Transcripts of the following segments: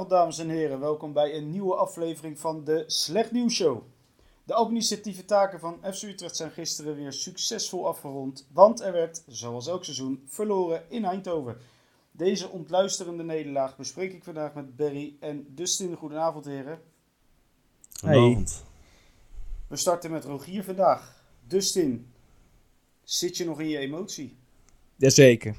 Goedenavond dames en heren, welkom bij een nieuwe aflevering van de Slecht Nieuws Show. De administratieve taken van FC Utrecht zijn gisteren weer succesvol afgerond, want er werd, zoals elk seizoen, verloren in Eindhoven. Deze ontluisterende nederlaag bespreek ik vandaag met Berry en Dustin. Goedenavond heren. Goedenavond. We starten met Rogier vandaag. Dustin, zit je nog in je emotie? Jazeker.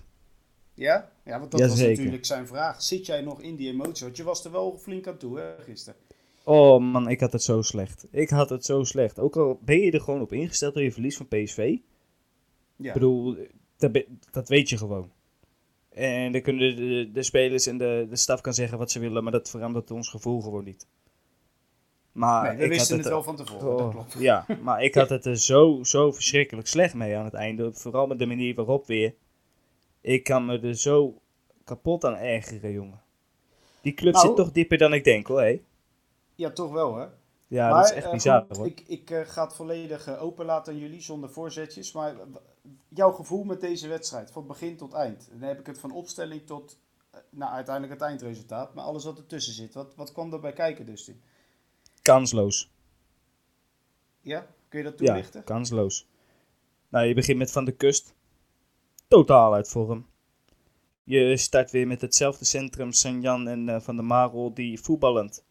Ja? Ja, want dat was natuurlijk zijn vraag. Zit jij nog in die emotie? Want je was er wel flink aan toe hè, gisteren. Oh man, ik had het zo slecht. Ik had het zo slecht. Ook al ben je er gewoon op ingesteld door je verlies van PSV. Ja. Ik bedoel, dat, dat weet je gewoon. En dan kunnen de, de spelers en de, de staf kan zeggen wat ze willen, maar dat verandert ons gevoel gewoon niet. Maar nee, we ik wisten had het het, wel van tevoren, dat Oh, klopt. ja, maar ik had het er zo, zo verschrikkelijk slecht mee aan het einde. Vooral met de manier waarop weer. Ik kan me er zo kapot aan ergeren, jongen. Die club Nou- zit toch dieper dan ik denk, hoor. hé. Ja, toch wel hè? Ja, maar, dat is echt eh, bizar, hoor. ik, ik eh, ga het volledig eh, open laten aan jullie, zonder voorzetjes. Maar jouw gevoel met deze wedstrijd, van begin tot eind. Dan heb ik het van opstelling tot nou, uiteindelijk het eindresultaat. Maar alles wat ertussen zit, wat, wat kwam erbij kijken dus? Kansloos. Ja? Kun je dat Ja, toelichten? kansloos. Nou, je begint met Van de Kust. Totaal uit vorm. Je start weer met hetzelfde centrum, Sanjan en eh, Van der Marel, die voetballend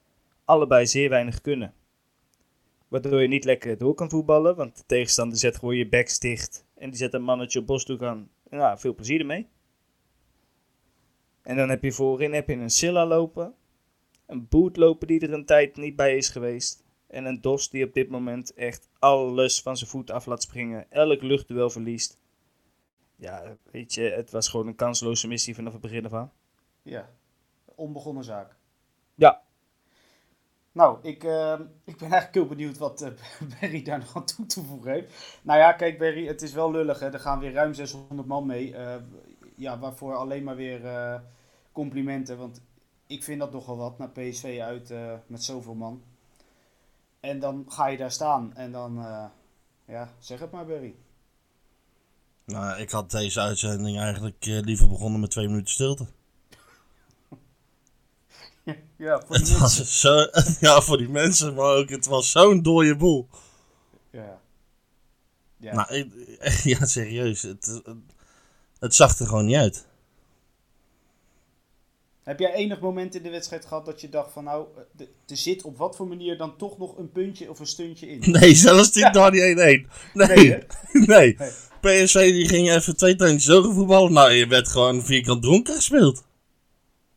allebei zeer weinig kunnen. Waardoor je niet lekker door kan voetballen, want de tegenstander zet gewoon je backs dicht. En die zet een mannetje op Bosdoek aan. Nou, veel plezier ermee. En dan heb je voorin heb je een Silla lopen. Een Boet lopen die er een tijd niet bij is geweest. En een Dos die op dit moment echt alles van zijn voet af laat springen. Elk luchtduel verliest. Ja, weet je, het was gewoon een kansloze missie vanaf het begin af aan. Ja. Onbegonnen zaak. Ja. Nou, ik, eh, ik ben eigenlijk heel benieuwd wat eh, Barry daar nog aan toe te voegen heeft. Nou ja, kijk Barry, het is wel lullig hè. Er gaan weer ruim 600 man mee. Eh, ja, waarvoor alleen maar weer eh, complimenten. Want ik vind dat nogal wat, naar PSV uit met zoveel man. En dan ga je daar staan en dan, ja, zeg het maar Barry. Nou, ik had deze uitzending eigenlijk eh, liever begonnen met twee minuten stilte. Ja, voor die Het mensen. was zo, ja, voor die mensen, maar ook het was zo'n dode boel. Ja. Ja. Nou, ik, ja, serieus. Het, het, het zag er gewoon niet uit. Heb jij enig moment in de wedstrijd gehad dat je dacht van nou, eh, er zit op wat voor manier dan toch nog een puntje of een stuntje in? Nee, zelfs die Ja. daar niet 1-1. Nee, Nee, hè? nee. Nee. PSV die ging even twee zo voetballen. Nou, je werd gewoon vierkant dronken gespeeld.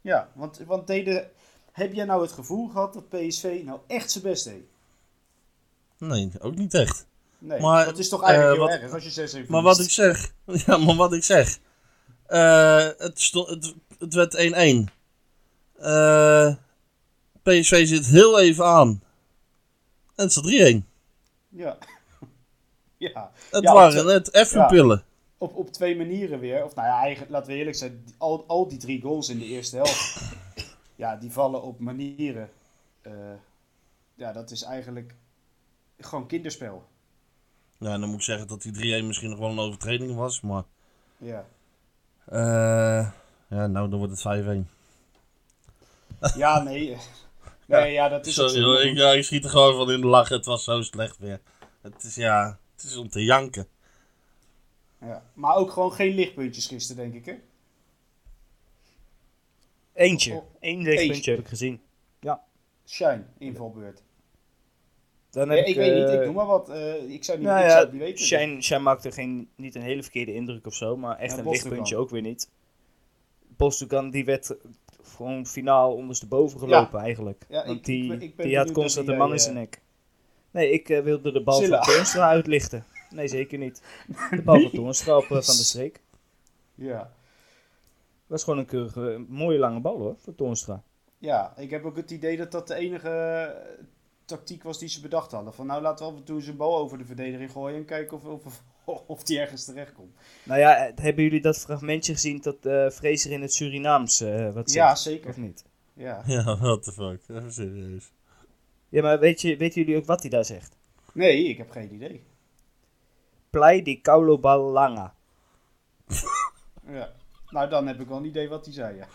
Ja, want, want deden, heb jij nou het gevoel gehad dat PSV nou echt zijn best deed? Nee, ook niet echt. Nee, Maar, dat is toch eigenlijk eh, heel wat- erg als je 6 even Maar wat ik zeg, ja, maar wat ik zeg. Eh, het, het, het werd 1-1. Eh, PSV zit heel even aan. En het staat 3-1. Ja. ja, Het Ja, waren net even pillen. op, op twee manieren weer. Of nou ja, eigenlijk, laten we eerlijk zijn, al, al die drie goals in de eerste helft, ja, die vallen op manieren. eh, ja, dat is eigenlijk gewoon kinderspel. Ja, dan moet ik zeggen dat die 3-1 misschien nog wel een overtreding was. Maar Ja. eh, ja, nou dan wordt het 5-1. Ja, nee. Nee, ja, dat is Sorry zo. hoor, ik, ja, ik schiet er gewoon van in de lach. Het was zo slecht weer. Het is ja, het is om te janken. Ja. Maar ook gewoon geen lichtpuntjes gisteren, denk ik, hè? Eentje. Oh, Eén eentje. lichtpuntje heb ik gezien. Shine, invalbeurt. Dan Nee, heb ik ik, weet niet, ik eh, noem maar wat. eh, ik zou niet, Nou ik ja, zou het niet weten. Shine, Shine maakte geen, niet een hele verkeerde indruk of zo, maar echt Ja, een lichtpuntje ook weer niet. Bosdogan die werd gewoon finaal ondersteboven gelopen eigenlijk. Ja, Want ik- die, ik ik die had constant een man in zijn eh, nek. Nee, ik eh, wilde de bal van Toornstra uitlichten. Nee, zeker niet. De bal van Toornstra op eh, van de streek. Ja. was gewoon een keurige, een mooie lange bal hoor, voor Toornstra. ja, ik heb ook het idee dat dat de enige tactiek was die ze bedacht hadden. Van nou, laten we af en toe een bal over de verdediging gooien en kijken of, of, of, die ergens terecht komt. Nou ja, eh, hebben jullie dat fragmentje gezien dat eh Fraser in het Surinaams eh, wat zegt? Ja, zeker. Of niet? Ja. Ja, what the fuck. Even serieus. Ja, maar weet je, weten jullie ook wat hij daar zegt? Nee, ik heb geen idee. Plei di Kaulo Balanga. Ja. Nou, dan heb ik wel een idee wat hij zei, ja.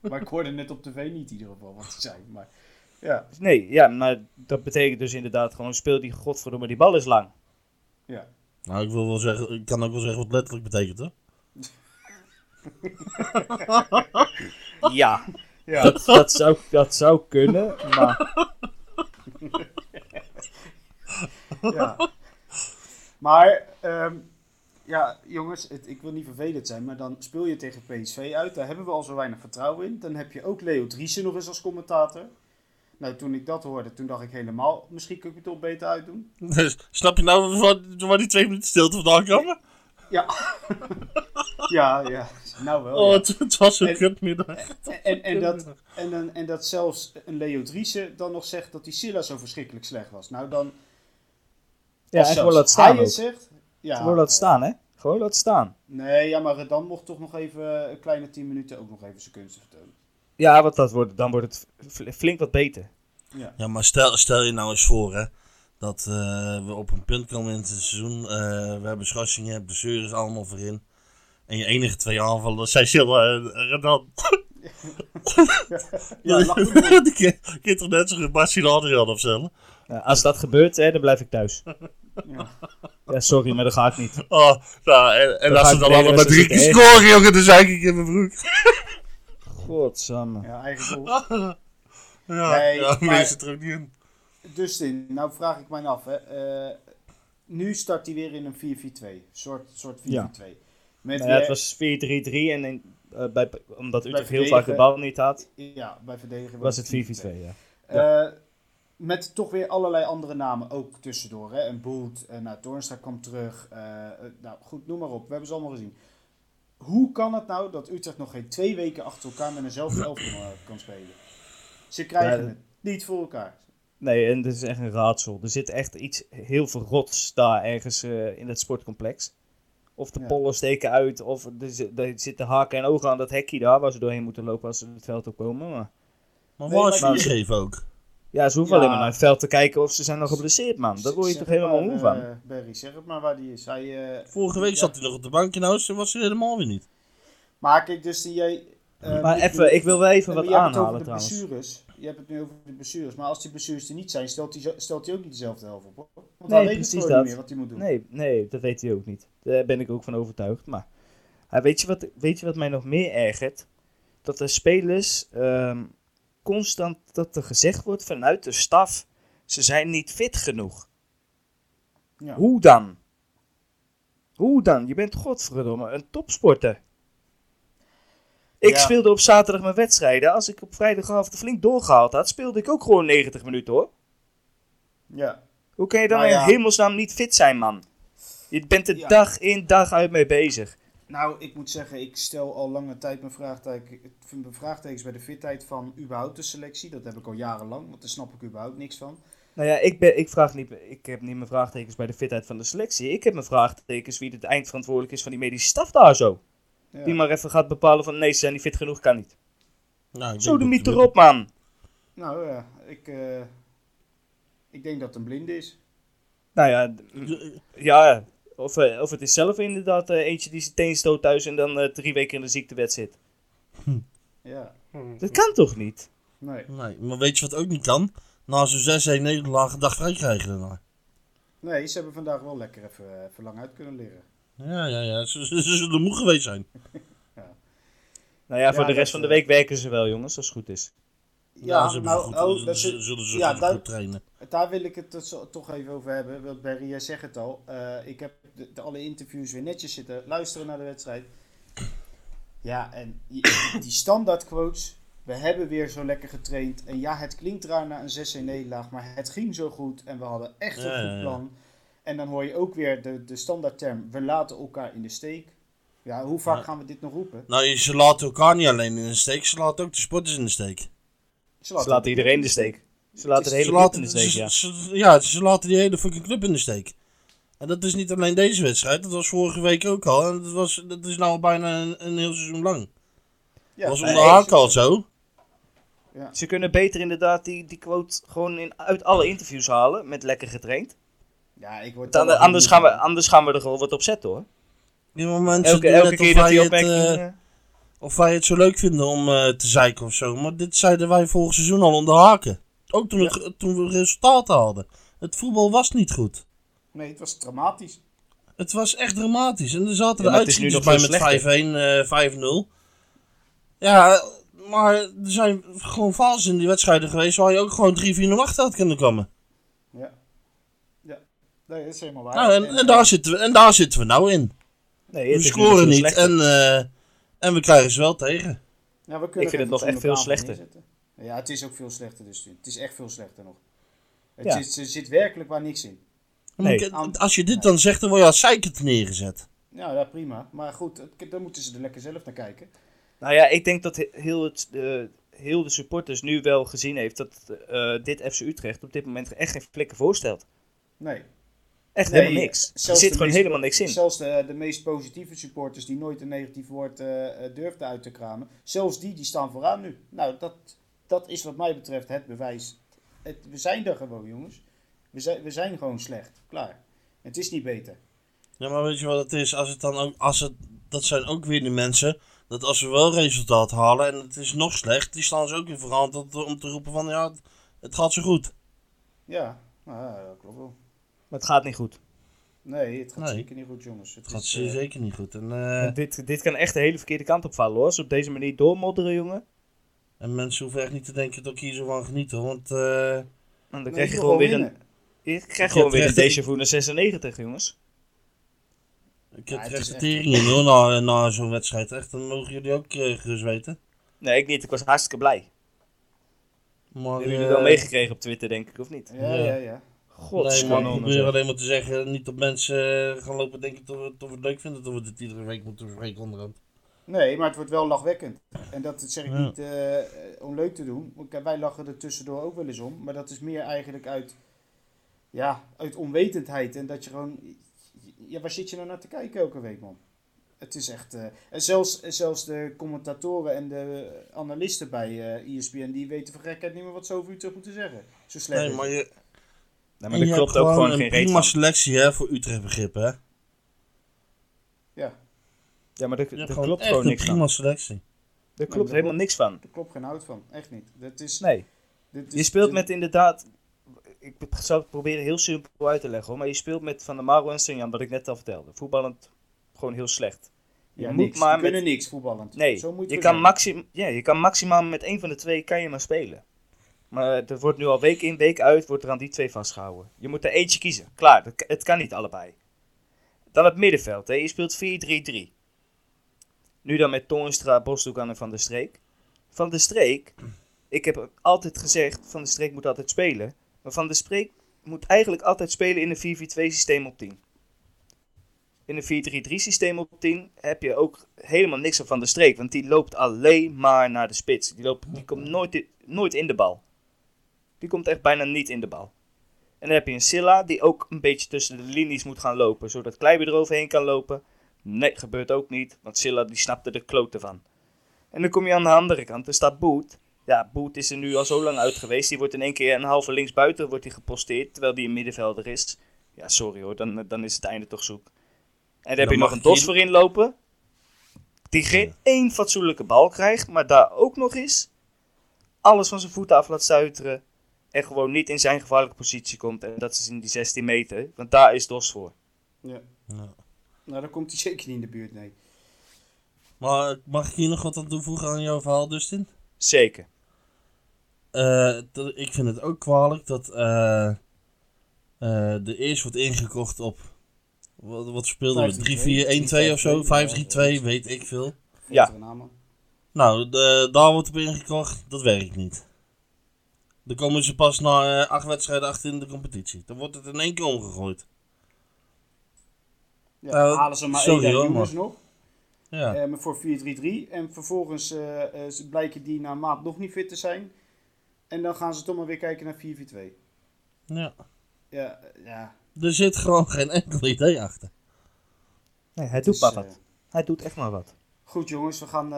Maar ik hoorde net op tv niet in ieder geval wat hij zei. Maar ja, Nee, ja, maar dat betekent dus inderdaad gewoon speel die godverdomme, die bal is lang. ja. Nou, ik wil wel zeggen, ik kan ook wel zeggen wat letterlijk betekent, hè? Ja, Ja, dat, dat, zou, dat zou kunnen, maar ja. Maar, ehm, ja, jongens, het, ik wil niet vervelend zijn, maar dan speel je tegen PSV uit. Daar hebben we al zo weinig vertrouwen in. Dan heb je ook Leo Driessen nog eens als commentator. Nou, toen ik dat hoorde, toen dacht ik helemaal, misschien kun ik het toch beter uitdoen. Dus, snap je nou waar, waar die twee minuten stilte vandaan kwamen? Ja, ja, ja. Nou wel. Oh, ja. het, het was een En- kutmiddag. En, en, en, dat, en, dan, en dat zelfs een Leo Driessen dan nog zegt dat die Silla zo verschrikkelijk slecht was. Nou dan, ja, en gewoon laat staan hij het zegt. Ja, Gewoon laat staan, hè? Gewoon laat staan. Nee, ja, maar dan mocht toch nog even een kleine 10 minuten ook nog even zijn kunsten vertonen. Ja, wat dat wordt, dan wordt het flink wat beter. Ja. Ja, maar stel, stel je nou eens voor, hè. Dat eh, we op een punt komen in het seizoen. eh, we hebben schorsingen, blessures allemaal voorin. En je enige twee aanvallers zijn Silva en Redan. Ja, maar. Die kind toch net zo of zo. Ja, als dat gebeurt, hè, dan blijf ik thuis. Ja. Ja, sorry, maar dat ga ik niet. Oh, nou, en, en Dan als ze dan allemaal met drie keer scoren, jongen, dan zei ik in mijn broek. Godsamme. ja, eigen doel. Ja, Nee, ja maar- er ook niet in. Dustin, nou vraag ik mij af. Hè. Eh, nu start hij weer in een 4-4-2. Soort, soort 4-4-2. Met Nou ja, het was 4-3-3 en in, eh, bij, omdat Utrecht heel vaak de bal niet had, Ja, bij verdedigen was het 4-4-2. Ja. Eh, met toch weer allerlei andere namen ook tussendoor. Hè? Een Boet, uh, nou, Toornstra kwam terug. nou goed, noem maar op. We hebben ze allemaal gezien. Hoe kan het nou dat Utrecht nog geen twee weken achter elkaar met eenzelfde elf kan, kan spelen? Ze krijgen Ja, dat- het niet voor elkaar. Nee, en het is echt een raadsel. Er zit echt iets heel verrots daar ergens eh, in het sportcomplex. Of de Ja. pollen steken uit, of er, zi- er zitten haken en ogen aan dat hekje daar waar ze doorheen moeten lopen als ze het veld opkomen. Maar Maar Nee, waar is maar- viergeven ook? Ja, ze hoeven Ja. alleen maar naar het veld te kijken of ze zijn nog geblesseerd, man. Daar word je Zeg toch helemaal moe van. eh, Barry, zeg het maar waar die is. Hij, eh, Vorige week ja. zat hij nog op de bank in huis en was hij helemaal weer niet. Maar kijk, dus die jij... eh, maar even, ik wil wel even wat aanhalen over de trouwens. blessures. Je hebt het nu over de blessures. Maar als die blessures er niet zijn, stelt hij, stelt hij ook niet dezelfde helft op. Hoor. Want Nee, hij weet dat. niet meer wat hij moet doen. Nee, nee, dat weet hij ook niet. Daar ben ik ook van overtuigd. Maar weet, je wat, weet je wat mij nog meer ergert? Dat de spelers ehm, constant dat er gezegd wordt vanuit de staf, ze zijn niet fit genoeg. Ja. Hoe dan? Hoe dan? Je bent godverdomme een topsporter. Ik Ja. speelde op zaterdag mijn wedstrijden. Als ik op vrijdagavond flink doorgehaald had, speelde ik ook gewoon 90 minuten hoor. Ja. Hoe kan je dan Nou ja. in hemelsnaam niet fit zijn, man? Je bent er dag in dag uit mee bezig. Nou, ik moet zeggen, ik stel al lange tijd mijn, vraagteken, mijn vraagtekens bij de fitheid van überhaupt de selectie. Dat heb ik al jarenlang, want daar snap ik überhaupt niks van. Nou ja, ik, ben, ik, vraag niet, ik heb niet mijn vraagtekens bij de fitheid van de selectie. Ik heb mijn vraagtekens wie het eindverantwoordelijk is van die medische staf daar zo. Ja. Die maar even gaat bepalen van nee, ze zijn niet fit genoeg, kan niet. Nou, Zo de mythe erop, man. Nou ja, ik, eh, ik denk dat het een blinde is. Nou ja, ja of, eh, of het is zelf inderdaad eh, eentje die zijn teen stoot thuis en dan eh, drie weken in de ziektewet zit. Ja, Dat kan toch niet? nee. Nee, maar weet je wat ook niet kan? Na zo'n 6-1 nederlaag een dag vrij krijgen daarna. Nee, ze hebben vandaag wel lekker even, even lang uit kunnen leren. Ja, ja, ja. Ze, ze, ze zullen moe geweest zijn. Nou ja, voor Ja, de rest van de week werken ze wel, jongens, als het goed is. Ja, ze nou, goed, oh, dat ze- zullen ze ja, goed, daar- goed trainen. Daar wil ik het dus toch even over hebben. Want Barry, jij zegt het al. Eh, ik heb de, de alle interviews weer netjes zitten luisteren naar de wedstrijd. Ja, en die, die standaard quotes. We hebben weer zo lekker getraind. En ja, het klinkt raar na een 6-1 nederlaag. Maar het ging zo goed. En we hadden echt een Ja, goed ja. plan. En dan hoor je ook weer de, de standaard term. We laten elkaar in de steek. Ja, hoe vaak gaan we dit nog roepen? Nou, ze laten elkaar niet alleen in de steek, ze laten ook de sporters in de steek. Ze laten iedereen in de steek. Ze laten de hele club in de steek, ja. ze- ja, ze laten die hele fucking club in de steek. En dat is niet alleen deze wedstrijd, dat was vorige week ook al. En dat, was, dat is nou al bijna een, een heel seizoen lang. Ja, dat was nee, onder Haak al zo. Ja. Ze kunnen beter inderdaad die, die quote gewoon in, uit alle interviews halen met lekker getraind. Ja, ik word Dan, er anders, gaan we, anders gaan we er gewoon wat op zetten hoor. Ze Elke, elke keer dat die het, opmerking... Of wij het zo leuk vinden om eh, te zeiken of zo. Maar dit zeiden wij vorig seizoen al onder haken. Ook toen, het, toen we resultaten hadden. Het voetbal was niet goed. Nee, het was dramatisch. Het was echt dramatisch. En er zaten Ja, de nu uitschieters nog bij met 5-1, eh 5-0. Ja, maar er zijn gewoon fases in die wedstrijden geweest waar je ook gewoon 3-4-0 achter had kunnen komen. Ja. Ja, nee, dat is helemaal waar. Nou, en, en, daar zitten we, en daar zitten we nou in. Nee, We scoren niet slechter. en, eh, en we krijgen ze wel tegen. Ja, we kunnen Ik vind het nog echt veel slechter. neerzetten. Ja, het is ook veel slechter dus. Het is echt veel slechter nog. Het Ja. is, er zit werkelijk waar niks in. Nee. Als je dit dan zegt, dan word je als zeikend neergezet. Ja, ja, prima. Maar goed, dan moeten ze er lekker zelf naar kijken. Nou ja, ik denk dat he- heel, het, eh, heel de supporters nu wel gezien heeft dat eh, dit FC Utrecht op dit moment echt geen flikken voorstelt. Nee. Echt Nee, helemaal niks. Er zit gewoon meest- helemaal niks in. Zelfs de, de meest positieve supporters die nooit een negatief woord eh, eh, durfden uit te kramen. Zelfs die, die staan vooraan nu. Nou, dat, dat is wat mij betreft het bewijs. Het, we zijn er gewoon, jongens. We zijn, we zijn gewoon slecht. Klaar. Het is niet beter. Ja, maar weet je wat het is? Als het dan ook, als het, dat zijn ook weer de mensen, dat als we wel resultaat halen en het is nog slecht, die staan ze ook in verhaal om te- om te roepen van ja, het, het gaat zo goed. Ja, nou, ja, dat klopt wel. Maar het gaat niet goed. Nee, het gaat Nee. zeker niet goed, jongens. Het gaat is, ze- eh, zeker niet goed. En, eh, En dit, dit kan echt de hele verkeerde kant opvallen hoor. Als we op deze manier doormodderen, jongen. en mensen hoeven echt niet te denken dat ik hier zo van geniet hoor, want... eh, Dan nee, krijg je gewoon weer winnen. een, Ik krijgt gewoon weer een déjà vu naar 96, jongens. Ik Ja, heb het is echt hoor, na, na zo'n wedstrijd. Echt, dan mogen jullie ook gerust weten. Nee, ik niet. Ik was hartstikke blij. Maar, Hebben jullie wel meegekregen op Twitter, denk ik, of niet? Ja, Ja. ja, ja. God, Nee, maar ik probeer alleen maar te zeggen, niet dat mensen eh, gaan lopen denken dat we, dat we het leuk vinden dat we dit iedere week moeten bespreken onderhand. Nee, maar het wordt wel lachwekkend. En dat zeg ik Ja. niet eh, eh, om leuk te doen. Kijk, wij lachen er tussendoor ook wel eens om. Maar dat is meer eigenlijk uit, ja, uit onwetendheid. En dat je gewoon... Ja, waar zit je nou naar te kijken elke week, man? Het is echt... eh, en zelfs, zelfs de commentatoren en de analisten bij eh ESPN... die weten van gekheid niet meer wat ze over Utrecht moeten zeggen. Zo slecht Nee, maar je, maar en er je klopt hebt ook gewoon een geen reet prima selectie hè, voor Utrecht begrippen hè. Ja, Ja, maar er, Je er gewoon klopt echt gewoon een niks prima van. selectie. Er Nee, klopt helemaal niks van. daar klopt geen hout van. Echt niet. Dat is, Nee. dit Je speelt dit- met inderdaad. Ik zal het proberen heel simpel uit te leggen hoor. Maar je speelt met Van der Maro en Senjan, wat ik net al vertelde. Voetballend gewoon heel slecht. Je Ja, moet niks. maar met- kunnen niks voetballend. Nee, Zo moet je het kan, maxim, ja, je kan maximaal met één van de twee kan je maar spelen. Maar er wordt nu al week in, week uit, wordt er aan die twee vastgehouden. Je moet er eentje kiezen. Klaar, het kan niet allebei. Dan het middenveld. Hè. Je speelt 4-3-3. Nu dan met Toornstra, Bosdoek en Van der Streek. Van der Streek, ik heb altijd gezegd, Van der Streek moet altijd spelen. Maar Van der Streek moet eigenlijk altijd spelen in een 4-4-2 systeem op 10. In een 4-3-3 systeem op 10 heb je ook helemaal niks van de streek. Want die loopt alleen maar naar de spits. Die, loopt, die komt nooit, nooit in de bal. Die komt echt bijna niet in de bal. En dan heb je een Silla die ook een beetje tussen de linies moet gaan lopen. Zodat Kleiber eroverheen kan lopen. Nee, gebeurt ook niet. Want Silla die snapte de klote van. En dan kom je aan de andere kant. Er staat Boet. Ja, Boet is er nu al zo lang uit geweest. Die wordt in één keer een halve linksbuiten wordt die geposteerd. Terwijl die een middenvelder is. Ja, sorry hoor. Dan, dan is het einde toch zoek. En dan heb je nog een dos hier- voorin lopen. Die geen één fatsoenlijke bal krijgt. Maar daar ook nog eens alles van zijn voeten af laat stuiteren. En gewoon niet in zijn gevaarlijke positie komt. En dat is in die 16 meter. Want daar is Dos voor. Ja. Ja. Nou, dan komt hij zeker niet in de buurt, nee. Maar mag ik hier nog wat aan toevoegen aan jouw verhaal, Dustin? Zeker. Eh, dat- ik vind het ook kwalijk dat eh eh de eerst wordt ingekocht op. Wat, wat speelden we? 3-4-1-2 of zo? 5-3-2, weet ik veel. Ja. Nou, de, daar wordt op ingekocht. Dat werkt niet. Dan komen ze pas na eh, acht wedstrijden achter in de competitie. Dan wordt het in één keer omgegooid. Ja, Eh, halen ze maar sorry één hoor, jongens maar- nog. Ja. maar voor 4-3-3. En vervolgens eh, eh, ze blijken die na maat nog niet fit te zijn. En dan gaan ze toch maar weer kijken naar 4-4-2. ja. Ja, ja. Er zit gewoon geen enkel idee achter. Nee, hij doet is, maar wat. Hij doet echt maar wat. goed jongens, we gaan,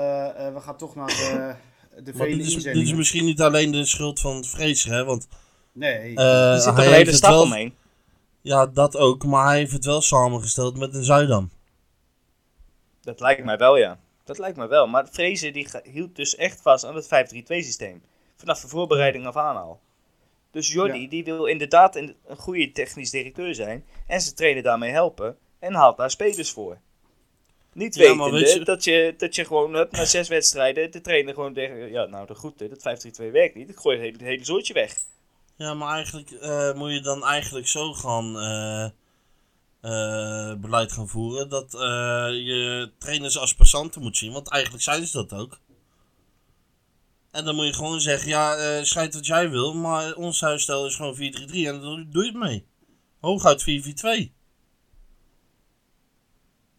we gaan toch naar de, de Maar vele dit is, dit is inzendingen. misschien niet alleen de schuld van Vrezer, hè? Want Nee, er zit toch een hele stap wel, omheen. Ja, dat ook. Maar hij heeft het wel samengesteld met een Zuidam. Dat lijkt mij wel, ja. Dat lijkt me wel. Maar Vrezen die hield dus echt vast aan het 5-3-2 systeem. Vanaf de voorbereiding af aan al. Dus Jordi Ja. die wil inderdaad een, een goede technisch directeur zijn. En zijn trainer daarmee helpen. En haalt daar spelers voor. Niet Ja, je- dat, je, dat je gewoon hup, na zes wedstrijden de trainer gewoon tegen... Ja, nou de goed, dat 5-3-2 werkt niet. Ik gooi het hele, het hele zoortje weg. Ja, maar eigenlijk eh, moet je dan eigenlijk zo gaan eh, eh, beleid gaan voeren dat je trainers als passanten moet zien, want eigenlijk zijn ze dat ook. En dan moet je gewoon zeggen, ja, eh schijt wat jij wil, maar ons huisstijl is gewoon 4-3-3 en dan doe je het mee. Hooguit 4-4-2.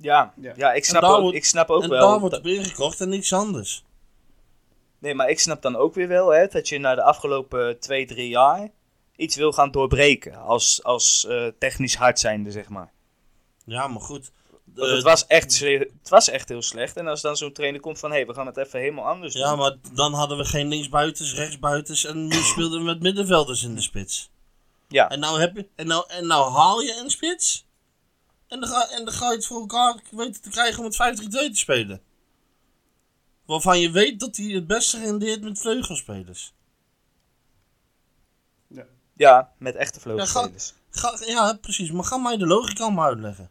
Ja, Ja. ja. ik, snap ook, wordt- ik snap ook en wel... daar wordt dat- op ingekocht en niks anders. Nee, maar ik snap dan ook weer wel hè, dat je na de afgelopen twee, drie jaar iets wil gaan doorbreken. Als, als eh, technisch hard zijnde, zeg maar. Ja, maar goed. Want het, was echt, het was echt heel slecht. En als dan zo'n trainer komt van, hé, hey, we gaan het even helemaal anders Ja, doen. maar dan hadden we geen linksbuitens, rechtsbuitens en nu speelden we met middenvelders in de spits. Ja. En nou, heb je, en nou, en nou haal je een spits. En dan, ga, en dan ga je het voor elkaar weten te krijgen om het 5-3-2 te spelen. Waarvan je weet dat hij het beste rendeert met vleugelspelers. Ja, met echte vleugelspelers. Ga, ja, precies. Maar ga mij de logica maar uitleggen.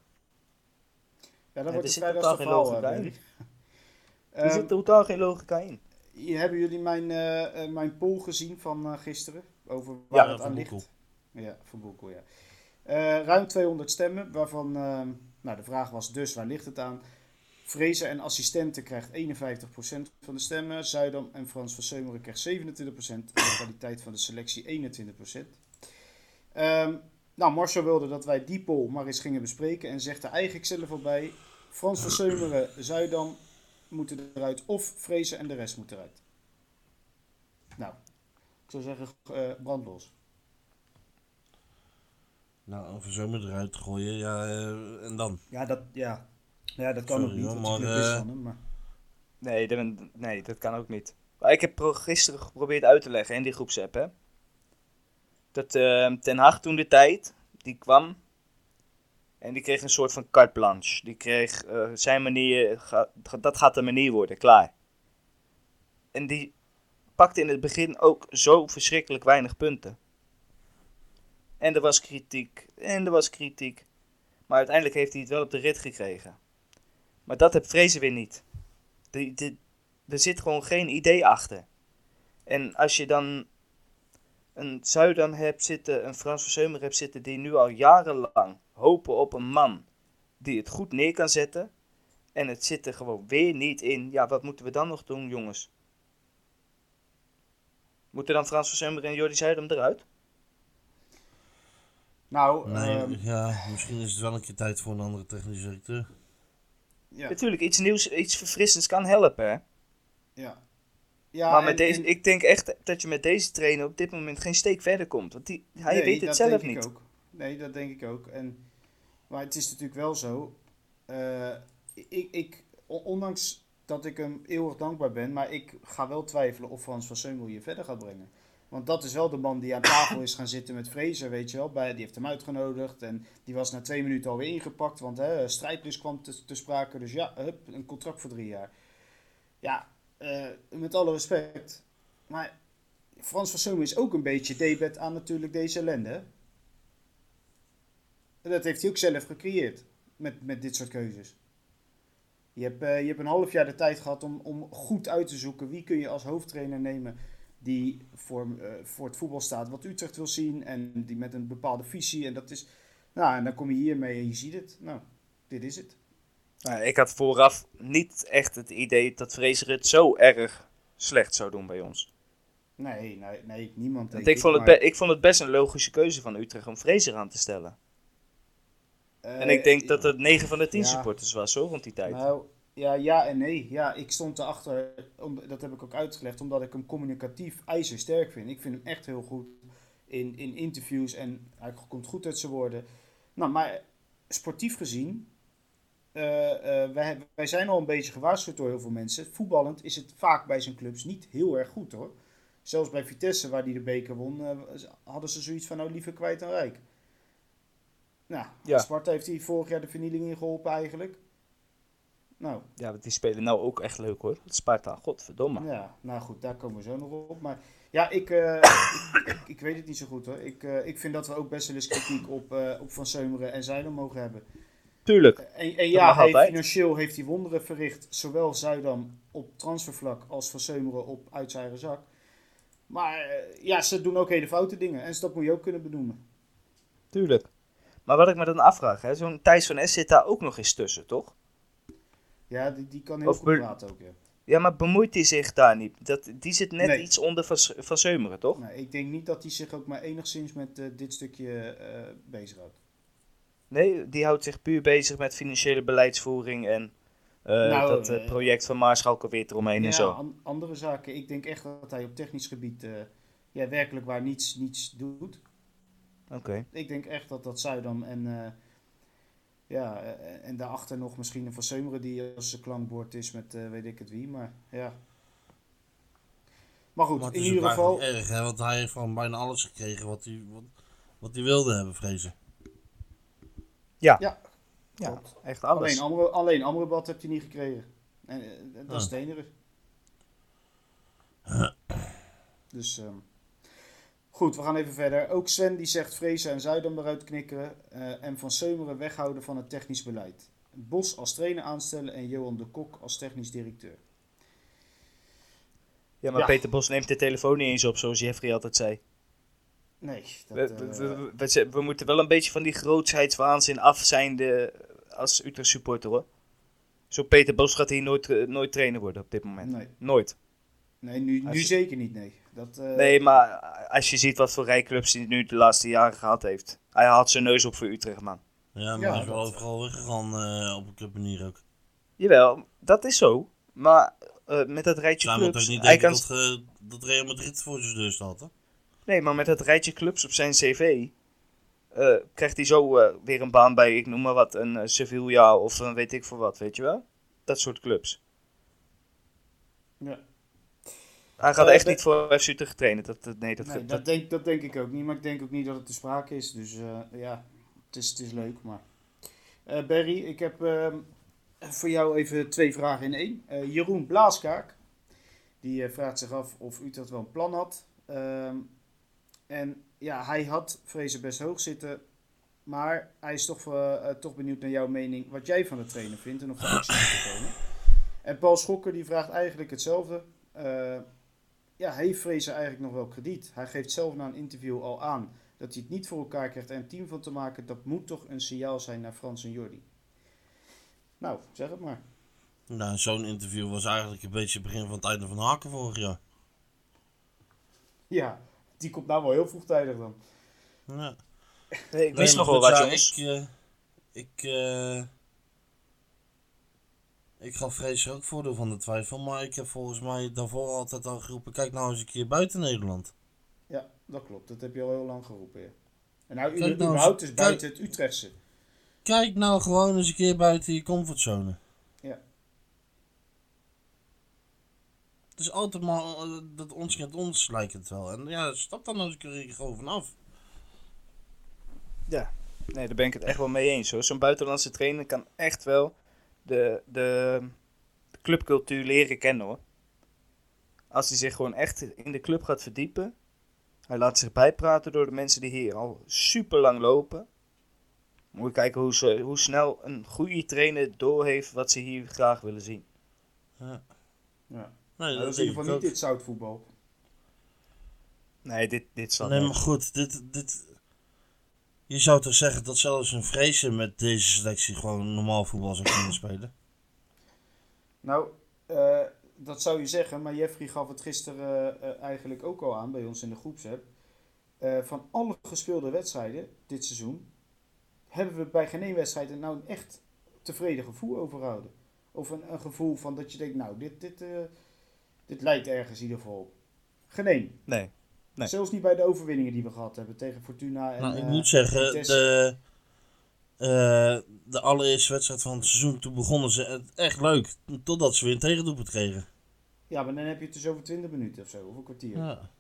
Ja, dan er wordt het logica eh, in. Er zit totaal geen logica in. hier hebben jullie mijn, eh, eh, mijn poll gezien van eh, gisteren? Over waar Ja, het van aan Boekel. ligt? Ja, van Boekel, ja. Eh, ruim 200 stemmen, waarvan ehm, nou, de vraag was dus, waar ligt het aan? Vrezen en assistenten krijgt 51% van de stemmen. Zuidam en Frans van Seumeren krijgt 27%. En de kwaliteit van de selectie 21%. Ehm, nou, Marcel wilde dat wij die poll maar eens gingen bespreken. En zegt er eigenlijk zelf al bij. Frans van Seumeren, Zuidam moeten eruit. Of Vrezen en de rest moet eruit. Nou, ik zou zeggen, eh brandlos. Nou, over zomer eruit gooien, ja, eh, en dan? Ja, dat, ja. Ja, dat kan Sorry, ook niet. hoor, maar, is eh, van hem, maar... Nee, dat, nee, dat kan ook niet. Maar ik heb gisteren geprobeerd uit te leggen in die groepsapp, hè. Dat eh, Ten Hag toen de tijd, die kwam en die kreeg een soort van carte blanche. Die kreeg eh, zijn manier, ga- dat gaat de manier worden, klaar. En die pakte in het begin ook zo verschrikkelijk weinig punten. En er was kritiek, en er was kritiek. Maar uiteindelijk heeft hij het wel op de rit gekregen. Maar dat heb Vrezen weer niet. De, de, er zit gewoon geen idee achter. En als je dan een Zuidam hebt zitten, een Frans Verseumer hebt zitten, die nu al jarenlang hopen op een man die het goed neer kan zetten. En het zit er gewoon weer niet in. Ja, wat moeten we dan nog doen, jongens? Moeten dan Frans Verseumer en Jordi Zuidam eruit? Nou, Nee, ehm, ja, misschien is het wel een keer tijd voor een andere technische directeur. ja. Natuurlijk, iets nieuws, iets verfrissends kan helpen, hè? ja. ja maar en- met deze, en- ik denk echt dat je met deze trainer op dit moment geen steek verder komt. Want die, hij Nee, weet het dat zelf denk ik niet. Ook. Nee, dat denk ik ook. En, maar het is natuurlijk wel zo. eh, ik, ik, on- ondanks dat ik hem eeuwig dankbaar ben, maar ik ga wel twijfelen of Frans van Seumel je verder gaat brengen. Want dat is wel de man die aan tafel is gaan zitten met Fraser, weet je wel. Bij, die heeft hem uitgenodigd en die was na twee minuten alweer ingepakt, want hè, strijdlust kwam te, te sprake. Dus ja, hup, een contract voor drie jaar. Ja, eh, met alle respect. Maar Frans van Seumel is ook een beetje debet aan natuurlijk deze ellende. En dat heeft hij ook zelf gecreëerd met, met dit soort keuzes. Je hebt, eh, je hebt een half jaar de tijd gehad om, om goed uit te zoeken wie kun je als hoofdtrainer nemen die voor, eh, voor het voetbal staat wat Utrecht wil zien en die met een bepaalde visie. En dat is, nou, en dan kom je hiermee en je ziet het. Nou, dit is het. Nou, ik had vooraf niet echt het idee dat Fraser het zo erg slecht zou doen bij ons. Nee, nee, nee niemand. Want ik, vond het maar, ik vond het best een logische keuze van Utrecht om Fraser aan te stellen. eh, en ik denk dat het 9 van de 10 ja. supporters was hoor, rond die tijd. Nou, ja, ja en nee. Ja, ik stond erachter, om, dat heb ik ook uitgelegd, omdat ik hem communicatief ijzersterk vind. Ik vind hem echt heel goed in, in interviews en hij komt goed uit zijn woorden. Nou, maar sportief gezien, eh, eh, wij, wij zijn al een beetje gewaarschuwd door heel veel mensen. Voetballend is het vaak bij zijn clubs niet heel erg goed hoor. Zelfs bij Vitesse, waar hij de beker won, eh, hadden ze zoiets van nou liever kwijt dan rijk. Nou, Ja. Sparta heeft hij vorig jaar de vernieling in geholpen eigenlijk. Nou, Ja, want die spelen nou ook echt leuk hoor. Sparta, godverdomme. ja, nou goed, daar komen we zo nog op. Maar ja, ik, eh, ik, ik, ik weet het niet zo goed hoor. Ik, eh, ik vind dat we ook best wel eens kritiek op, eh, op Van Seumeren en Zuidam mogen hebben. Tuurlijk. En, en ja, hij, financieel heeft hij wonderen verricht. Zowel Zuidam op transfervlak als Van Seumeren op uit zijn zak. Maar ja, ze doen ook hele foute dingen. En dat moet je ook kunnen benoemen. Tuurlijk. Maar wat ik me dan afvraag, hè, zo'n Thijs van S zit daar ook nog eens tussen, toch? Ja, die, die kan heel Of goed praten ook, ja. Ja, maar bemoeit hij zich daar niet? Dat, die zit net Nee. iets onder van, van Seumeren, toch? Nee, ik denk niet dat hij zich ook maar enigszins met eh, dit stukje eh bezighoudt. Nee, die houdt zich puur bezig met financiële beleidsvoering en eh, Nou, dat project van Maarschalk weer eromheen en zo. an- andere zaken. Ik denk echt dat hij op technisch gebied ja, werkelijk waar niets, niets doet. Oké. Ik denk echt dat dat Zuidam en, ja, eh, en daarachter nog misschien een Van Seumeren die als zijn klankbord is met eh, weet ik het wie. Maar ja. Maar goed, Maar in ieder geval. erg, hè, want hij heeft van bijna alles gekregen wat hij, wat, wat hij wilde hebben, vrezen. Ja, klopt. echt alles. Alleen, Amre, alleen Amrabat heb je niet gekregen. En, eh, dat is Ah. het enige. Dus ehm, goed, we gaan even verder. Ook Sven die zegt Vrezen en Zuidam eruit knikkeren. eh, en Van Seumeren weghouden van het technisch beleid. Bos als trainer aanstellen en Johan de Kok als technisch directeur. Ja, maar Ja. Peter Bos neemt de telefoon niet eens op, zoals Jeffrey altijd zei. Nee, dat, We, eh, we, we, we ze- we moeten wel een beetje van die grootsheidswaanzin af zijn de, als Utrecht supporter hoor. Zo Peter Bos gaat hier nooit, eh, nooit trainer worden op dit moment. nee, Nooit. nee, nu, nu zeker niet, nee. Dat, eh, Nee, maar als je ziet wat voor rijclubs hij nu de laatste jaren gehad heeft. Hij had zijn neus op voor Utrecht, man. Ja, maar Ja, hij is wel dat- overal weggegaan eh, op een club manier ook. Jawel, dat is zo. Maar eh, met dat rijtje Zij moet ook clubs... niet Hij denken kan, dat, dat Real Madrid voor zijn deur staat, hè? nee, maar met dat rijtje clubs op zijn cv... eh, krijgt hij zo eh, weer een baan bij, ik noem maar wat, een Sevilla of een weet ik voor wat, weet je wel? Dat soort clubs. ja. Hij gaat Eh, echt niet voor FC Utrecht trainen. Dat, dat, nee, dat, Nee, dat- dat, denk, dat denk ik ook niet. Maar ik denk ook niet dat het te sprake is. Dus eh, ja, het is, het is leuk. Maar Eh, Barry, ik heb ehm, voor jou even twee vragen in één. Eh, Jeroen Blaaskaak, die vraagt zich af of Utrecht wel een plan had. Ehm, en ja, hij had vrezen best hoog zitten. Maar hij is toch, toch benieuwd naar jouw mening, wat jij van de trainer vindt en of er actie moet komen. En Paul Schokker die vraagt eigenlijk hetzelfde. Ja, heeft Vrezen eigenlijk nog wel krediet? Hij geeft zelf na een interview al aan dat hij het niet voor elkaar krijgt er een team van te maken. Dat moet toch een signaal zijn naar Frans en Jordi. Nou, zeg het maar. Nou, zo'n interview was eigenlijk een beetje het begin van het einde van Haken vorig jaar. Ja, die komt nou wel heel vroegtijdig dan. Ja. Nee, ik maar nog wel wat, jongens. Ik, eh, ik, eh, ik gaf Vrees ook voordeel van de twijfel, maar ik heb volgens mij daarvoor altijd al geroepen, kijk nou eens een keer buiten Nederland. Ja, dat klopt. Dat heb je al heel lang geroepen. Ja. En nou, Kijk nou überhaupt dus buiten het Utrechtse. Kijk nou gewoon eens een keer buiten je comfortzone. Ja. Het is altijd maar eh, dat ons kent ons lijkt het wel. En ja, stap dan eens een keer gewoon vanaf. Ja, nee, daar ben ik het echt wel mee eens hoor. Zo'n buitenlandse trainer kan echt wel de, de, clubcultuur leren kennen hoor. Als hij zich gewoon echt in de club gaat verdiepen. Hij laat zich bijpraten door de mensen die hier al super lang lopen. Moet je kijken hoe, ze, hoe snel een goede trainer doorheeft wat ze hier graag willen zien. Ja. Ja. Nee, Nou, dat is in ieder geval niet dit zoutvoetbal. Nee, dit, dit zal Nee, niet. maar goed, dit, dit... Je zou toch zeggen dat zelfs een Vrezen met deze selectie gewoon normaal voetbal zou kunnen spelen? Nou, eh, dat zou je zeggen, maar Jeffrey gaf het gisteren eh, eigenlijk ook al aan bij ons in de groepsapp. Eh, van alle gespeelde wedstrijden dit seizoen hebben we bij geen één wedstrijd er nou een echt tevreden gevoel overhouden. Of een, een gevoel van dat je denkt, nou, dit, dit, eh, dit lijkt ergens in ieder geval op. Geen één. Nee. Nee. Zelfs niet bij de overwinningen die we gehad hebben tegen Fortuna en nou, ik eh, moet zeggen, de, eh, de allereerste wedstrijd van het seizoen, toen begonnen ze het echt leuk. Totdat ze weer een tegendoelpunt kregen. Ja, maar dan heb je het dus over 20 minuten of zo, of een kwartier. Ja.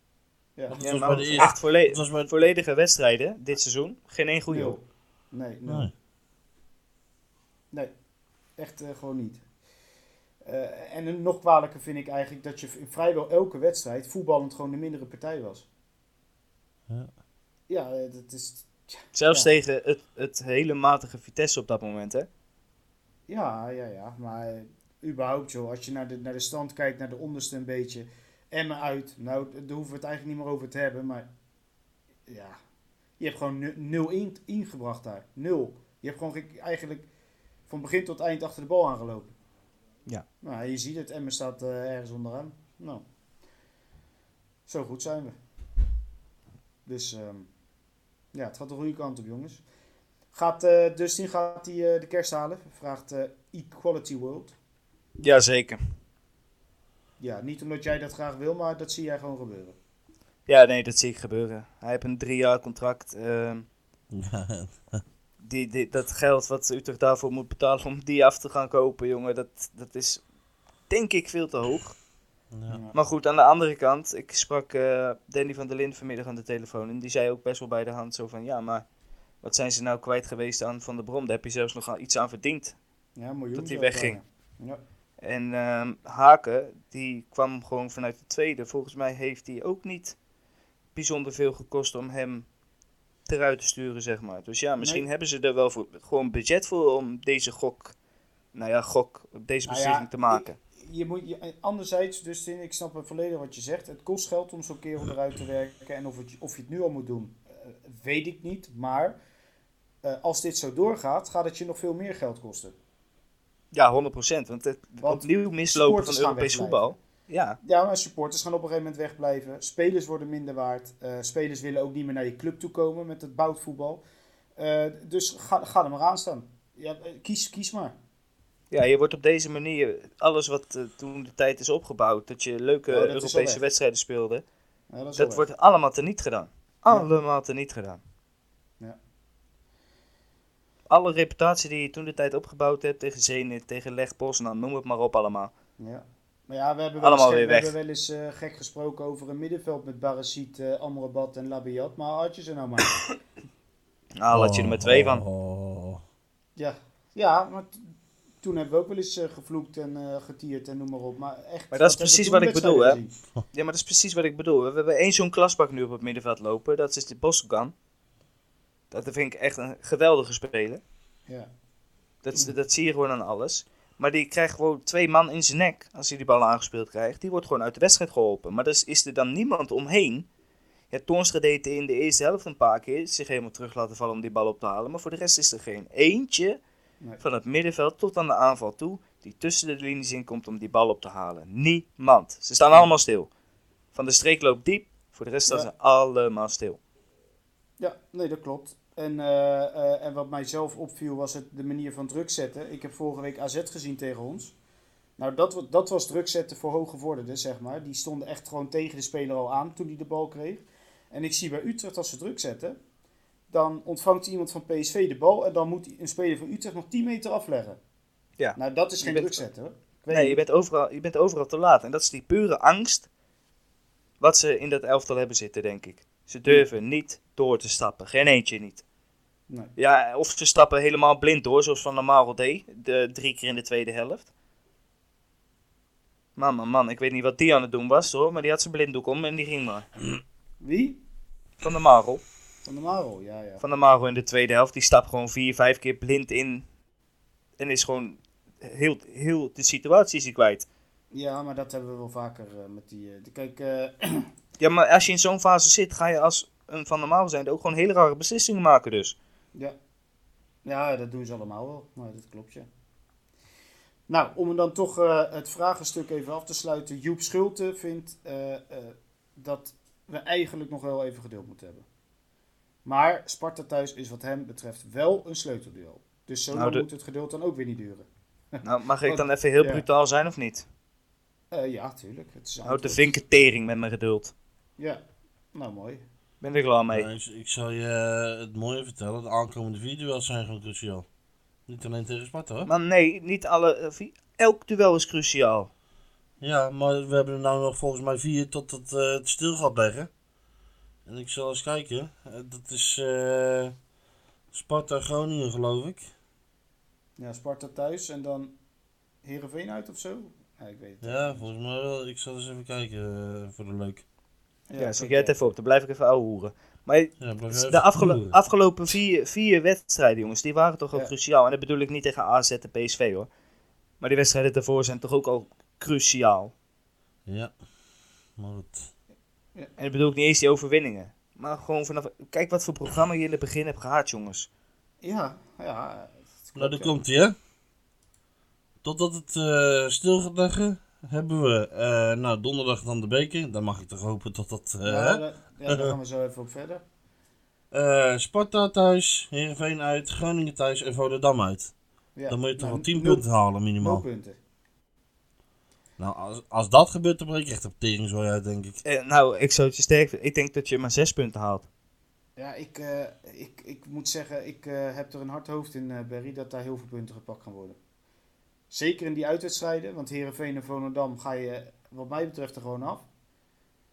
Ja. Was maar bij de eerste. echt volle- Dat was bij volledige wedstrijden dit seizoen. Geen één goede op. Nee, nee. Nee. Nee, echt eh, gewoon niet. Eh, en een nog kwalijker vind ik eigenlijk dat je in vrijwel elke wedstrijd voetballend gewoon de mindere partij was. Ja. Ja, eh, dat is. Zelfs Ja. tegen het, het hele matige Vitesse op dat moment, hè? Ja, ja, ja. Maar überhaupt, joh, als je naar de, naar de stand kijkt, naar de onderste een beetje. Emmen uit. Nou, daar hoeven we het eigenlijk niet meer over te hebben. Maar ja, je hebt gewoon nu- nul in, ingebracht daar. Nul. Je hebt gewoon ge- eigenlijk van begin tot eind achter de bal aangelopen. Ja. Nou, je ziet het. Emmen staat eh, ergens onderaan. Nou, zo goed zijn we. Dus ehm, ja, het gaat de goede kant op, jongens. Gaat eh Dustin gaat die, eh, de kerst halen? Vraagt eh, Equality World. Jazeker. Ja, niet omdat jij dat graag wil, maar dat zie jij gewoon gebeuren. Ja, nee, dat zie ik gebeuren. Hij heeft een drie jaar contract. ehm, Ja, die, die, dat geld wat Utrecht daarvoor moet betalen om die af te gaan kopen, jongen, dat, dat is denk ik veel te hoog. ja. Maar goed, aan de andere kant, ik sprak eh, Danny van der Linden vanmiddag aan de telefoon en die zei ook best wel bij de hand zo van, ja, maar wat zijn ze nou kwijt geweest aan Van der Brom? Daar heb je zelfs nog iets aan verdiend. Ja, miljoen Dat hij wegging. Ja. En ehm, Haken, die kwam gewoon vanuit de tweede. Volgens mij heeft hij ook niet bijzonder veel gekost om hem eruit te sturen, zeg maar. Dus ja, misschien Nee. hebben ze er wel voor, gewoon budget voor om deze gok, nou ja, gok, deze Nou ja, beslissing te maken. Je moet, je, anderzijds, Dustin, ik snap het volledig wat je zegt. Het kost geld om zo'n kerel eruit te werken. En of, het, of je het nu al moet doen, eh, weet ik niet. Maar eh, als dit zo doorgaat, gaat het je nog veel meer geld kosten. Ja, 100%. Want het Want opnieuw mislopen van Europees voetbal. Ja, Ja, maar supporters gaan op een gegeven moment wegblijven. Spelers worden minder waard. Eh, spelers willen ook niet meer naar je club toe komen met het boutvoetbal. Eh, dus ga, ga er maar aan staan. Ja, eh, kies, kies maar. ja, je wordt op deze manier, alles wat toen de tijd is opgebouwd, dat je leuke Oh, dat Europese wedstrijden speelde, Ja, dat dat wordt allemaal teniet gedaan. Allemaal teniet gedaan. Ja. Alle reputatie die je toen de tijd opgebouwd hebt tegen Zenit, tegen Leg Poznan, noem het maar op allemaal. Ja. Maar ja, we hebben wel Allemaal eens, weer we weg. hebben wel eens eh, gek gesproken over een middenveld met Barasit, eh Amrabat en Labiat. Maar had je ze nou maar. Nou, laat je er maar twee van. Oh. ja. ja, maar toen hebben we ook wel eens eh, gevloekt en eh, getierd en noem maar op. Maar, echt, Maar dat is precies wat ik bedoel, gezien? Ja, maar dat is precies wat ik bedoel. We hebben één zo'n klasbak nu op het middenveld lopen. Dat is de Boskan. Dat vind ik echt een geweldige speler. Ja. Dat, is- dat zie je gewoon aan alles. Maar die krijgt gewoon twee man in zijn nek als hij die bal aangespeeld krijgt. Die wordt gewoon uit de wedstrijd geholpen. Maar dus is er dan niemand omheen. Ja, Toornstra deed in de eerste helft een paar keer zich helemaal terug laten vallen om die bal op te halen. Maar voor de rest is er geen eentje Nee. van het middenveld tot aan de aanval toe die tussen de linies in komt om die bal op te halen. Niemand. Ze staan allemaal stil. Van de streek loopt diep. Voor de rest staan Ja. ze allemaal stil. Ja, nee, dat klopt. En, eh, eh, en wat mij zelf opviel was het, de manier van druk zetten. Ik heb vorige week AZ gezien tegen ons. Nou, dat, dat was druk zetten voor hooggevorderden, zeg maar. Die stonden echt gewoon tegen de speler al aan toen hij de bal kreeg. En ik zie bij Utrecht, als ze druk zetten, dan ontvangt iemand van PSV de bal en dan moet een speler van Utrecht nog 10 meter afleggen. Ja. Nou, dat is Je geen bent- druk zetten hoor. Nee, je bent, overal, je bent overal te laat. En dat is die pure angst wat ze in dat elftal hebben zitten, denk ik. Ze durven niet door te stappen. Geen eentje niet. Nee. Ja, of ze stappen helemaal blind door, zoals Van der Marel deed. De, drie keer in de tweede helft. Man, man, man. Ik weet niet wat die aan het doen was, hoor. Maar die had zijn blinddoek om en die ging maar. Wie? Van der Marel. Van de Maro, ja, ja. Van der Marel in de tweede helft. Die stapt gewoon vier, vijf keer blind in. En is gewoon heel, heel de situatie is hij kwijt. Ja, maar dat hebben we wel vaker eh, met die... eh, de- kijk, eh, Ja, maar als je in zo'n fase zit, ga je als Van der Marel zijn ook gewoon hele rare beslissingen maken dus. Ja. ja, dat doen ze allemaal wel. Maar dat klopt, ja. Nou, om dan toch eh, het vragenstuk even af te sluiten. Joep Schulte vindt eh, eh, dat we eigenlijk nog wel even geduld moeten hebben. Maar Sparta thuis is wat hem betreft wel een sleutelduel. Dus zo Nou, de- moet het geduld dan ook weer niet duren. Nou, mag ik dan even heel Ja. brutaal zijn of niet? Ja, tuurlijk. Het Houd de vinketering met mijn geduld. Ja, nou mooi. Ben er klaar mee. Nou, ik, ik zal je eh, het mooie vertellen. De aankomende vier duels zijn gewoon cruciaal. Niet alleen tegen Sparta hoor. Maar nee, niet alle. eh, Elk duel is cruciaal. Ja, maar we hebben er nou nog volgens mij vier tot het, eh, het stil gaat leggen. En ik zal eens kijken. Dat is eh, Sparta Groningen geloof ik. Ja, Sparta thuis en dan Heerenveen uit of zo? Ja, ik weet het Ja, volgens mij wel. Ik zal eens even kijken voor de leuk. Ja, zeg ook jij het even op, dan blijf ik even ouwehoeren. Maar Ja, blijf de afgelo- afgelopen vier, vier wedstrijden, jongens, die waren toch ook Ja. cruciaal. En dat bedoel ik niet tegen AZ en PSV hoor. Maar die wedstrijden daarvoor zijn toch ook al cruciaal. Ja. Maar goed. En dat bedoel ik niet eens die overwinningen. Maar gewoon vanaf... Kijk wat voor programma je in het begin hebt gehad, jongens. Ja, ja. dat Nou, ja. komt hij, hè. Totdat het eh, stil gaat leggen, hebben we eh, nou, donderdag dan de beker. Dan mag ik toch hopen dat dat... eh, Ja, daar, ja, daar gaan we zo even op verder. eh, Sparta thuis, Heerenveen uit, Groningen thuis en Volendam uit. Ja. Dan moet je toch Nou, wel 10 nul- punten halen minimaal. punten. Nou, als, als dat gebeurt, dan breek ik echt op tering zo uit, denk ik. Eh, nou, ik zou het je sterk vinden. Ik denk dat je maar zes punten haalt. Ja, ik, eh, ik, ik moet zeggen, ik eh, heb er een hard hoofd in, eh Berry, dat daar heel veel punten gepakt gaan worden. Zeker in die uitwedstrijden, want Herenveen en Volendam ga je, wat mij betreft, er gewoon af.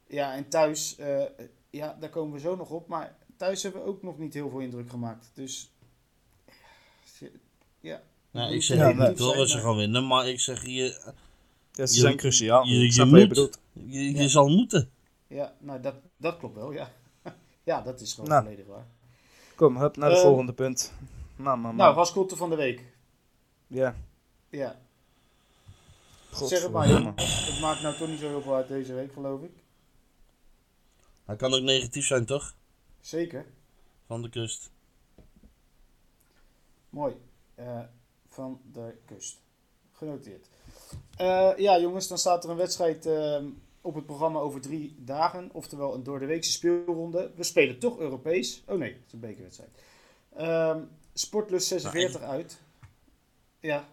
Ja, en thuis, eh, ja, daar komen we zo nog op, maar thuis hebben we ook nog niet heel veel indruk gemaakt. Dus, ja. Nou, ik zeg Ja, niet dat ze maar- gaan winnen, maar ik zeg je, Ja, ze Je- zijn cruciaal. je, moet, je, je Ja. zal moeten. Ja, nou, dat, dat klopt wel, ja. ja, dat is gewoon Nou. volledig waar. Kom, hup, naar de Eh, volgende punt. Man, man, Nou, raskotte van de week. ja. Ja, God, zeg het maar, joh. Het maakt nou toch niet zo heel veel uit deze week, geloof ik. Hij kan ook negatief zijn, toch? Zeker. Van de kust. Mooi. Eh, van de kust. Genoteerd. Eh, ja, jongens, dan staat er een wedstrijd ehm, op het programma over drie dagen. Oftewel een doordeweekse speelronde. We spelen toch Europees. Oh nee, het is een bekerwedstrijd. Ehm Sportlust 46 uit. Ja.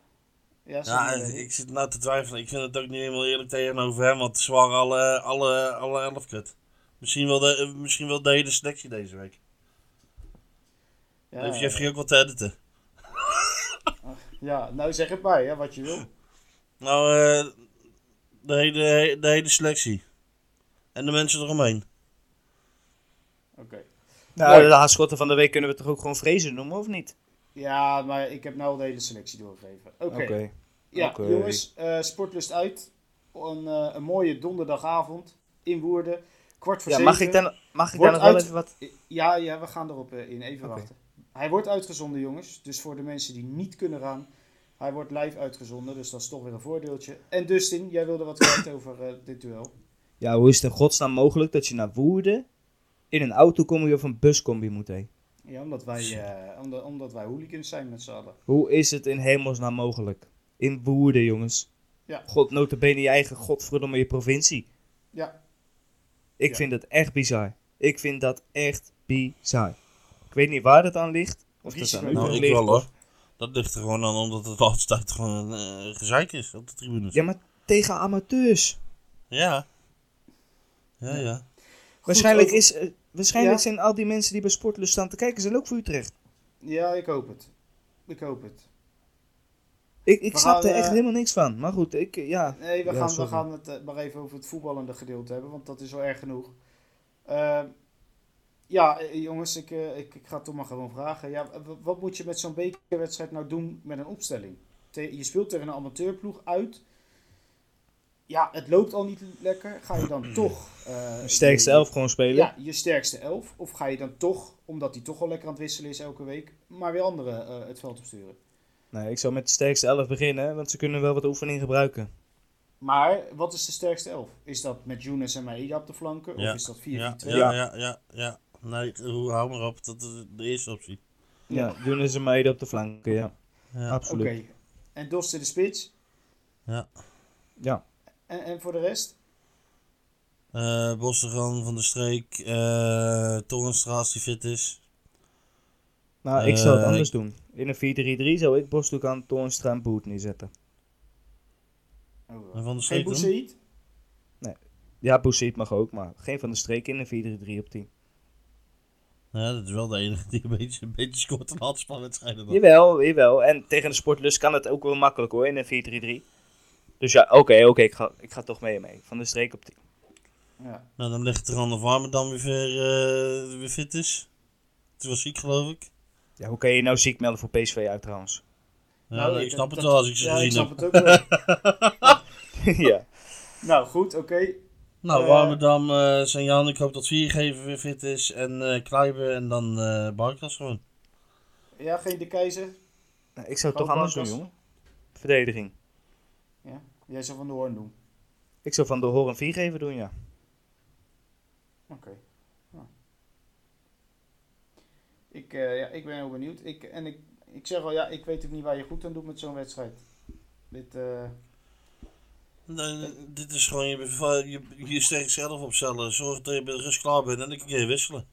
Ja, Ja, ik zit nou te twijfelen. Ik vind het ook niet helemaal eerlijk tegenover hem, want ze waren alle, alle, alle elf kut. Misschien wel, de, eh, misschien wel de hele selectie deze week. ja, Heeft Jeffrey ook wat te editen? ja, nou zeg het maar, ja, wat je wil. Nou, eh, de, hele, de hele selectie. En de mensen eromheen. Oké. Nou, Mooi. de van de week kunnen we toch ook gewoon vrezen noemen, of niet? Ja, maar ik heb nou al de hele selectie doorgegeven. Oké. Ja, Oké. jongens, eh, Sportlust uit. Een, eh, een mooie donderdagavond in Woerden. Kwart voor Ja, zeven. mag ik dan, mag ik daar nog wel even wat... Ja, ja, we gaan erop eh, in. Even wachten. Hij wordt uitgezonden, jongens. Dus voor de mensen die niet kunnen gaan. Hij wordt live uitgezonden, dus dat is toch weer een voordeeltje. En Dustin, jij wilde wat kwijt over eh, dit duel. Ja, hoe is het in godsnaam mogelijk dat je naar Woerden in een autocombi of een buscombi moet heen? Ja, omdat wij, eh, omdat, omdat wij hooligans zijn met z'n allen. Hoe is het in hemelsnaam mogelijk? In Woerden, jongens. Ja. God, notabene je eigen godverdomme je provincie. Ja, Ik Ja. vind dat echt bizar. Ik vind dat echt bizar. Ik weet niet waar dat aan ligt. Of dat aan Nou, ik ligt. wel hoor. Dat ligt er gewoon aan omdat het altijd gewoon eh gezeik is op de tribunes. Ja, maar tegen amateurs. Ja. Ja, ja. Waarschijnlijk is, eh, waarschijnlijk Ja. zijn al die mensen die bij Sportlust staan te kijken, zijn ook voor Utrecht. ja, ik hoop het. Ik hoop het. Ik, ik snap er echt eh, helemaal niks van. Maar goed, ik, eh, ja. Nee, we, Ja, gaan, we gaan het maar even over het voetballende gedeelte hebben, want dat is wel erg genoeg. Ja, jongens, ik, ik, ik ga het toch maar gewoon vragen. Ja, wat moet je met zo'n bekerwedstrijd nou doen met een opstelling? Te- je speelt tegen een amateurploeg uit. Ja, het loopt al niet lekker. Ga je dan toch... eh, De sterkste elf gewoon spelen. Ja, je sterkste elf. Of ga je dan toch, omdat hij toch al lekker aan het wisselen is elke week, maar weer anderen eh, het veld opsturen? Nee, ik zou met de sterkste elf beginnen, want ze kunnen wel wat oefening gebruiken. Maar wat is de sterkste elf? Is dat met Younes en Maeda op de flanken? Ja. Of is dat 4-4-2? Ja, ja, Ja. ja, ja, ja. Nee, hoe- hou maar op. Dat is de eerste optie. Ja, doen is een meiden op de flanken, ja. Ja. Absoluut. Oké. En Dost in de spits? ja. Ja. En, en voor de rest? Eh Bossegan van de Streek. eh Torenstra als die fit is. Nou, ik zou het Eh, anders doen. In een 4-3-3 zou ik Bosdoek aan Toornstra en Boet neerzetten. Oh, En van de Geen Streek dan? Boussaïd? Ja, Boussaïd mag ook, maar geen van de streek in een 4-3-3 op 10. Ja, dat is wel de enige die een beetje, een beetje scoort handspanwedstrijden. dan. Jawel, jawel. En tegen de sportlust kan het ook wel makkelijk hoor, in een 4-3-3. Dus ja, oké, oké, ik, ga, ik ga toch mee mee. Van de streek op 10. Ja. Nou, dan ligt er aan de warme dan weer, eh, weer fit is. Het was ziek, geloof ik. Ja, hoe kan je je nou ziek melden voor PSV uit trouwens? Ja, Nou, ik dat- snap het dat- wel als ik ze Ja, ik gezien snap heb. het ook wel. ja. nou, goed, oké. Nou, Eh, Warmerdam, eh Jan, ik hoop dat Viergever weer fit is. En eh Kleiber en dan eh Barkas gewoon. Ja, geen de keizer. Nou, ik zou het toch anders doen, jongen. Verdediging. Ja, jij zou van de hoorn doen. Ik zou van de 4 geven doen, ja. Oké. Ja. Ik, eh, ja, ik ben heel benieuwd. Ik, en ik, ik zeg al, ja, ik weet ook niet waar je goed aan doet met zo'n wedstrijd. Dit, eh, Nee, dit is gewoon je, je, je sterk zelf opstellen. Zorg dat je bij de rust klaar bent en dan kun je wisselen.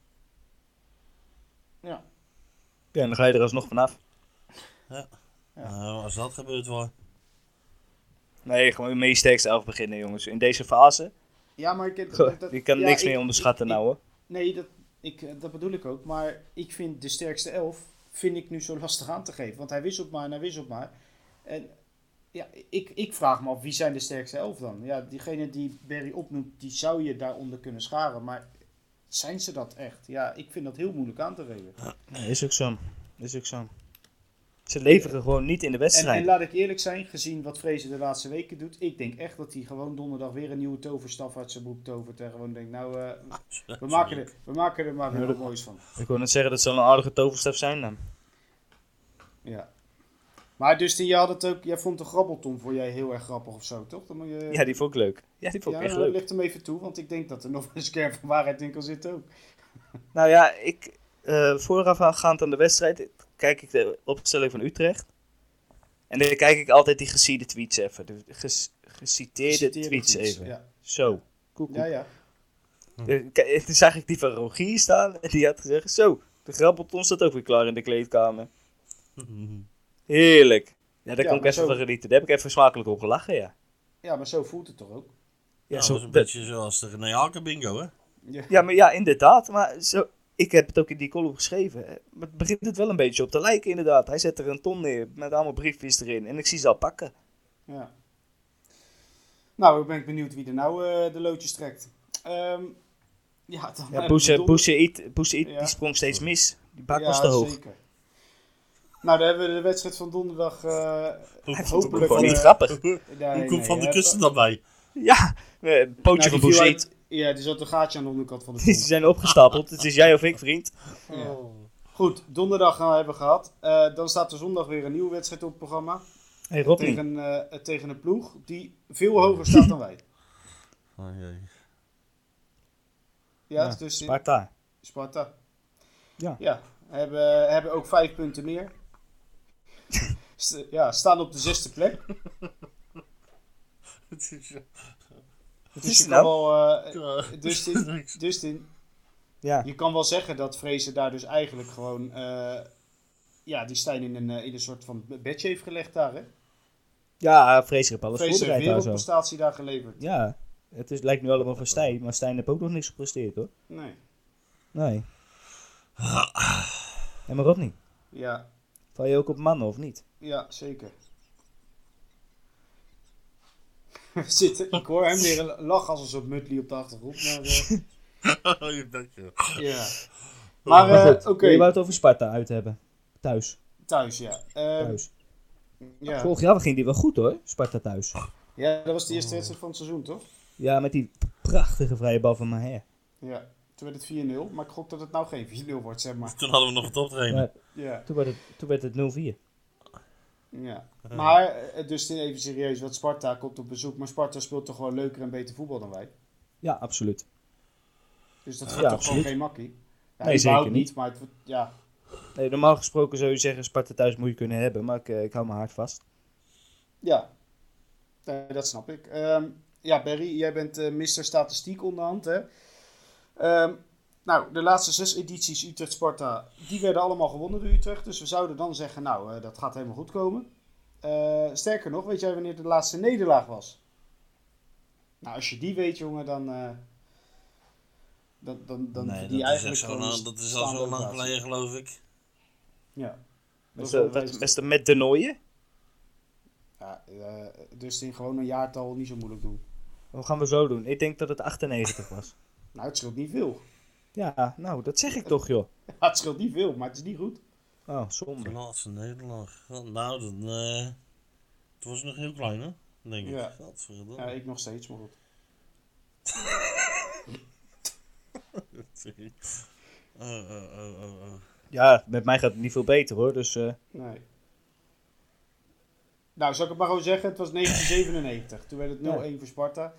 ja. Ja, en dan ga je er alsnog vanaf. Ja. Nou, als dat gebeurt wel. Nee, gewoon je meest sterkste elf beginnen, jongens. In deze fase. Ja, maar ik... Goh, dat- je kan ja, niks ik- meer onderschatten ik- nou, hoor. Nee, dat, ik, eh, dat bedoel ik ook. Maar ik vind de sterkste elf vind ik nu zo lastig aan te geven. Want hij wisselt maar en hij wisselt maar. En ja, ik, ik vraag me af, wie zijn de sterkste elf dan? Ja, diegene die Berry opnoemt, die zou je daaronder kunnen scharen. Maar zijn ze dat echt? Ja, ik vind dat heel moeilijk aan te geven. Nee, is ook zo. Is ook zo. Ze leveren gewoon niet in de En, wedstrijd. en laat ik eerlijk zijn, gezien wat Vrezen de laatste weken doet. Ik denk echt dat hij gewoon donderdag weer een nieuwe toverstaf uit zijn broek tovert. En gewoon denkt, nou, eh, we, maken er, we maken er maar weer wat moois van. Ik wil net zeggen, dat zal een aardige toverstaf zijn dan. Ja. Maar dus die, je had het ook, jij vond de grabbelton voor jij heel erg grappig of zo, toch? Dan moet je, Ja, die vond ik leuk. Ja, die vond ik ja, echt leuk. ligt hem even toe, want ik denk dat er nog een kern van waarheid in kan zitten ook. Nou ja, ik, eh voorafgaand aan de wedstrijd kijk ik de opstelling van Utrecht. En dan kijk ik altijd die gesiede tweets even. De ges- geciteerde Geciteerde tweets tweets, even. Ja, Zo. Koek, koek. ja. ja. Eh, kijk, Toen zag ik die van Rogier staan en die had gezegd, zo, de grabbelton staat ook weer klaar in de kleedkamer. Heerlijk. Ja, daar Ja, kon ik even zo- van genieten. Daar heb ik even smakelijk op gelachen, ja. Ja, maar zo voelt het toch ook? Ja, Ja, zo, dat is een beetje zoals de René Haken bingo, hè? Ja. ja, maar ja, inderdaad. Maar zo, ik heb het ook in die column geschreven. Maar het begint het wel een beetje op te lijken, inderdaad. Hij zet er een ton neer met allemaal briefjes erin. En ik zie ze al pakken. Ja. Nou, ik ben benieuwd wie er nou eh, de loodjes trekt. Ehm, ja, dan Ja, Eat- Eat, die sprong steeds mis. Die bak Ja, was te hoog. Zeker. Nou, dan hebben we de wedstrijd van donderdag. eh Hij vond het hopelijk gewoon niet grappig. Hoe komt Van de Kusten dan bij? Ja, eh, pootje nou, van die Ja, er zat een gaatje aan de onderkant van de Die zijn opgestapeld. Het is jij of ik, vriend. Ja. Goed, donderdag gaan we hebben gehad. Eh, dan staat er zondag weer een nieuwe wedstrijd op het programma. Hey Rodney. Tegen, eh, tegen een ploeg die veel hoger staat dan wij. Oh, jee. Ja, Ja, dus in- Sparta. Sparta. Ja. Ja, hebben, hebben ook vijf punten meer. Ja, staan op de zesde plek. Het is, eh, Wat Dus is je kan nou? wel, eh, niks. Dustin, Ja. je kan wel zeggen dat Vrezen daar dus eigenlijk gewoon... eh, ja, die Stijn in een, eh, in een soort van bedje heeft gelegd daar, hè? Ja, Vrees heeft alles Vrezen heeft voorbereid daar zo. wereldprestatie daar geleverd. Ja, het is, lijkt nu allemaal van Stijn. Maar Stijn heeft ook nog niks gepresteerd hoor. Nee. Nee. En maar Rodney. Ja, Val je ook op mannen of niet? ja, zeker. We zitten, ik hoor hem weer lachen als een soort Mudley op de achtergrond. Maar, Oh, je bent je. ja. Maar, eh, goed, oké, Je wou het over Sparta uit hebben. Thuis. thuis, ja. Eh, Thuis. ja. Vorig jaar ging die wel goed hoor, Sparta thuis. Ja, dat was de eerste wedstrijd van het seizoen, toch? Ja, met die prachtige vrije bal van Maher. Ja. Toen werd het 4-0, maar ik gok dat het nou geen 4-0 wordt, zeg maar. Toen hadden we nog een toptrainer. Ja, Ja. toen werd het, toen werd het 0-4. Ja. Maar, eh, dus even serieus, wat Sparta komt op bezoek. Maar Sparta speelt toch gewoon leuker en beter voetbal dan wij. Ja, absoluut. Dus dat Ja, wordt toch absoluut. gewoon geen makkie. Ja, Nee, zeker niet. Maar het wordt, ja, Nee, normaal gesproken zou je zeggen Sparta thuis moet je kunnen hebben. Maar ik, eh, ik hou mijn hart vast. ja. Nee, dat snap ik. Ehm, ja, Barry, jij bent eh Mr. Statistiek onderhand, hè? Ehm, nou, de laatste zes edities Utrecht-Sparta, die werden allemaal gewonnen door Utrecht. Dus we zouden dan zeggen, nou, eh, dat gaat helemaal goed komen. Eh, sterker nog, weet jij wanneer de laatste nederlaag was? Nou, als je die weet, jongen, dan... eh, dan, dan, dan nee, die dat eigenlijk dat is al zo lang geleden, geloof ik. Ja. Met, de, met, de Nooien. Ja, dus in gewoon een jaartal niet zo moeilijk doen. Wat gaan we zo doen? Ik denk dat het 98 was. Nou, het scheelt niet veel. Ja, nou, dat zeg ik toch joh. Ja, het scheelt niet veel, maar het is niet goed. Oh, zonde. De laatste nederlaag. Nou, dan, eh toen was ik nog heel klein, hè? Denk ik. Ja. Godverdomme. Ja, ik nog steeds, maar goed. Oh, oh, oh, oh, oh. Ja, met mij gaat het niet veel beter hoor. Dus eh, Nee. Nou, zal ik het maar gewoon zeggen? Het was 1997. Toen werd het 0-1 voor Sparta.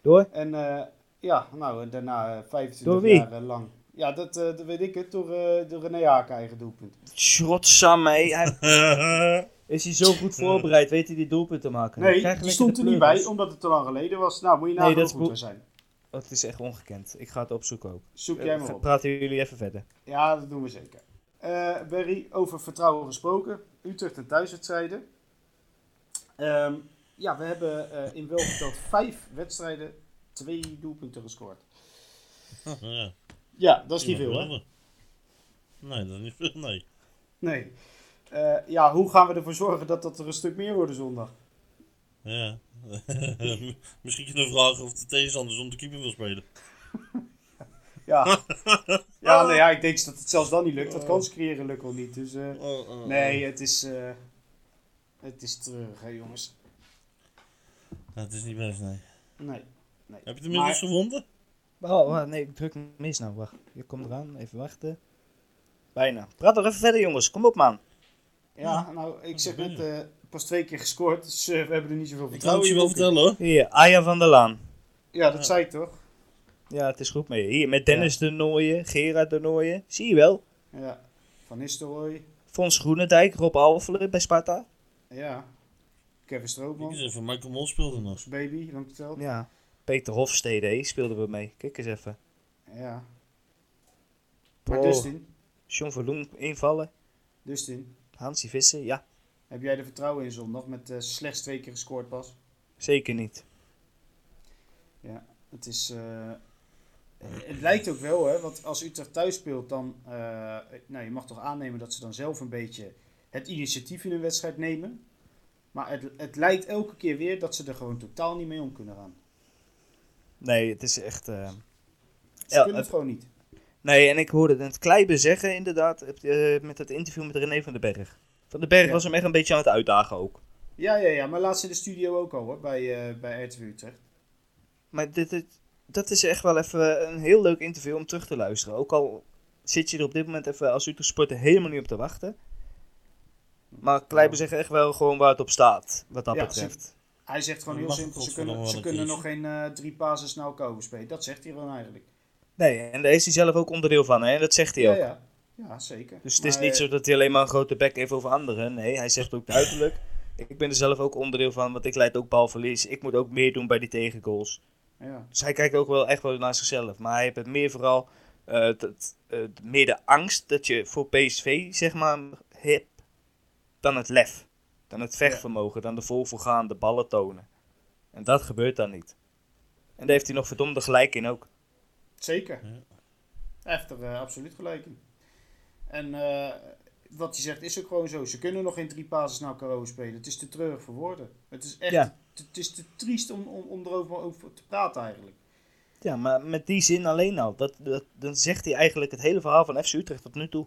door. En eh, ja, nou, en daarna eh, 25 Door wie? jaar eh, lang. Ja, dat, eh, dat weet ik het. Door, eh door René Haak eigen doelpunt. Schrotsam, hé. Hij- Is hij zo goed voorbereid? Weet hij die doelpunt te maken? Nee, die stond er niet bij, omdat het te lang geleden was. Nou, moet je Nee, nagaan dat goed zijn. Het is echt ongekend. Ik ga het opzoeken ook. Zoek jij Eh, maar op. Praten jullie even verder. Ja, dat doen we zeker. Eh Berry, over vertrouwen gesproken. Utrecht en thuiswedstrijden. Ehm, ja, we hebben eh, in geteld vijf wedstrijden twee doelpunten gescoord. ja. Ja, dat is niet veel, hè? Nee, dat is niet veel, nee. Nee. Eh, ja, hoe gaan we ervoor zorgen dat dat er een stuk meer worden zondag? Ja. Misschien kunnen we vragen of de tegenstander zonder keeper wil spelen. Ja, ja, nee, ja ik denk dat het zelfs dan niet lukt. Dat kansen creëren lukt wel niet. Dus eh, Oh, oh, nee, het is, eh, het is treurig, hè, jongens. oh. Het is niet best, nee. Nee. Nee. Heb je het inmiddels Maar- gevonden? Oh, wacht, nee, ik druk mis nou. Wacht, je komt eraan. Even wachten. Bijna. Praat nog even verder, jongens. Kom op, man. Ja, nou, ik zeg net eh, pas twee keer gescoord, dus eh, we hebben er niet zoveel Ik kan vertrouwen het je wel vertellen hoor. Hier, Arjan van der Laan. Ja, dat zei ik toch? Ja, het is goed mee. Hier, met Dennis de Nooijen, Gerard de Nooijen. Zie je wel. Ja. Van Nistelrooy. Fons Groenendijk, Rob Alfler bij Sparta. Ja. Kevin Stroopman. eens even, Michael Mol speelde nog. Baby, lang verteld. Ja. Peter Hofstede speelden we mee. Kijk eens even. Ja. Maar Oh. Dustin, John Verloen invallen. Dustin, Hansie Visser, ja. heb jij er vertrouwen in zondag met eh, slechts twee keer gescoord pas? Zeker niet. Ja, het is. eh, het lijkt ook wel, hè, want als Utrecht thuis speelt, dan. eh, nou, je mag toch aannemen dat ze dan zelf een beetje het initiatief in een wedstrijd nemen. Maar het, het lijkt elke keer weer dat ze er gewoon totaal niet mee om kunnen gaan. Nee, het is echt... eh, Ze kunnen het gewoon niet. Nee, en ik hoorde het Kleiber zeggen inderdaad, eh, met het interview met René van den Berg. Van den Berg Ja. was hem echt een beetje aan het uitdagen ook. Ja, ja, ja, maar laatst in de studio ook al hoor, bij, eh bij RTV Utrecht. Maar dit, dit- dat is echt wel even een heel leuk interview om terug te luisteren. Ook al zit je er op dit moment even als Utrecht supporter helemaal niet op te wachten. Maar Kleiber zegt echt wel gewoon waar het op staat, wat dat Ja, betreft. Hij zegt gewoon heel simpel, ze kunnen, ze kunnen nog geen eh, drie pases naar elkaar overspelen. Dat zegt hij gewoon eigenlijk. Nee, en daar is hij zelf ook onderdeel van, hè? dat zegt hij Ja, ook. ja. Ja, zeker. Dus het is niet eh, zo dat hij alleen maar een grote bek heeft over anderen. Nee, hij zegt ook duidelijk. Ik ben er zelf ook onderdeel van, want ik leid ook balverlies. Ik moet ook meer doen bij die tegengoals. Ja, Dus hij kijkt ook wel echt wel naar zichzelf. Maar hij heeft het meer vooral eh, dat, meer de angst dat je voor PSV zeg maar hebt dan het lef. Dan het vechtvermogen, dan de vol voor gaan, de ballen tonen. En dat gebeurt dan niet. En daar heeft hij nog verdomde gelijk in ook. zeker. Heeft er eh, absoluut gelijk in. En eh, wat hij zegt is ook gewoon zo. Ze kunnen nog geen drie pases naar elkaar overspelen. Het is te treurig voor woorden. Het is echt Ja. te, het is te triest om, om, om erover over te praten eigenlijk. Ja, maar met die zin alleen al. Dat, dat, dan zegt hij eigenlijk het hele verhaal van FC Utrecht tot nu toe.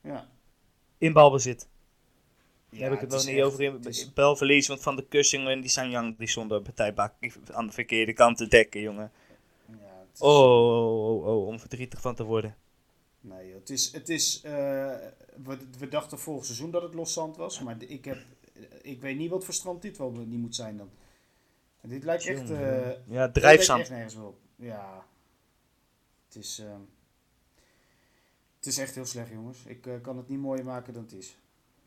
Ja. In balbezit. Ja, Daar heb ik het is nog niet echt- over in het is- balverlies. Want van de Kussing en die Sanjang die stonden partijbak aan de verkeerde kant te dekken, jongen. ja, het is- Oh, oh, oh, oh, om verdrietig van te worden. Nee, het is. Het is eh, we, we dachten vorig seizoen dat het los zand was. Maar ik, heb, ik weet niet wat voor strand dit wel niet moet zijn dan. En dit lijkt echt. Eh, ja, lijkt drijfzand. echt nergens op. Ja. Het is. ehm, het is echt heel slecht, jongens. Ik eh, kan het niet mooier maken dan het is.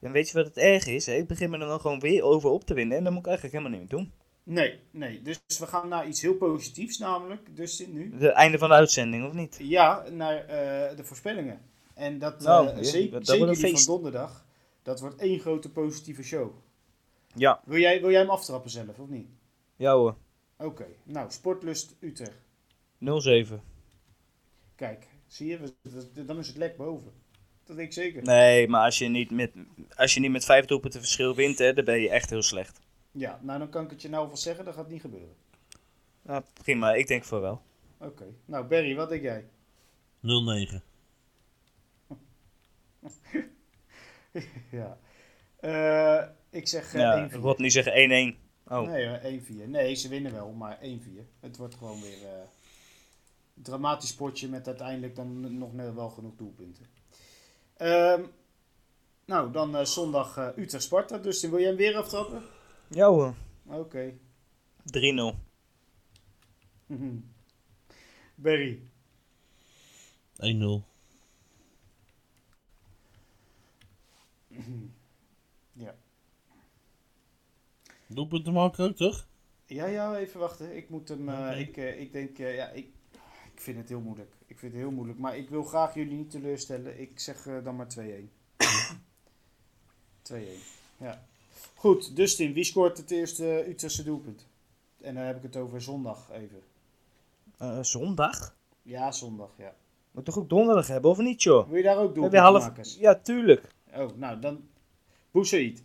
En weet je wat het erg is? Hè? Ik begin me er dan gewoon weer over op te winnen. En dat moet ik eigenlijk helemaal niet meer doen. Nee, nee. Dus we gaan naar iets heel positiefs, namelijk. Dus nu. Het einde van de uitzending, of niet? Ja, naar eh, de voorspellingen. En dat, Nou, eh, ja, zeker, dat zeker die feest. van donderdag. Dat wordt één grote positieve show. Ja. Wil jij, wil jij hem aftrappen zelf, of niet? Ja hoor. Oké, nou, Sportlust Utrecht. 0-7. Kijk, zie je, dan is het lek boven. Dat weet ik zeker. Nee, maar als je niet met, als je niet met vijf doelpunten verschil wint, hè, dan ben je echt heel slecht. Ja, nou dan kan ik het je nou alvast zeggen, dat gaat niet gebeuren. Nou, prima. Ik denk voor wel. Oké, nou Barry, wat denk jij? 0-9. ja. Eh, ik zeg eh, Ja, 1-4. Rodney zegt 1-1. Oh, Nee, hoor, 1-4. Nee, ze winnen wel, maar 1-4. Het wordt gewoon weer eh, een dramatisch potje met uiteindelijk dan nog net wel genoeg doelpunten. Ehm, nou, dan eh, zondag eh, Utrecht-Sparta. Dus wil jij hem weer aftrappen? ja hoor. Oké. 3-0. Mhm. Berry. 1-0. Ja. Doelpunten maken ook, toch? Ja, ja, even wachten. Ik moet hem. eh, Oké. ik, eh, ik denk, eh, ja, ik, ik vind het heel moeilijk. Ik vind het heel moeilijk. Maar ik wil graag jullie niet teleurstellen. Ik zeg eh, dan maar 2-1. 2-1. Ja. Goed, Dustin, wie scoort het eerste Utrechtse doelpunt? En dan heb ik het over zondag even. Eh, zondag? Ja, zondag, ja. Moet toch ook donderdag hebben, of niet, joh? Wil je daar ook doelpunten half... Ja, tuurlijk. Oh, nou dan. Boussaïd.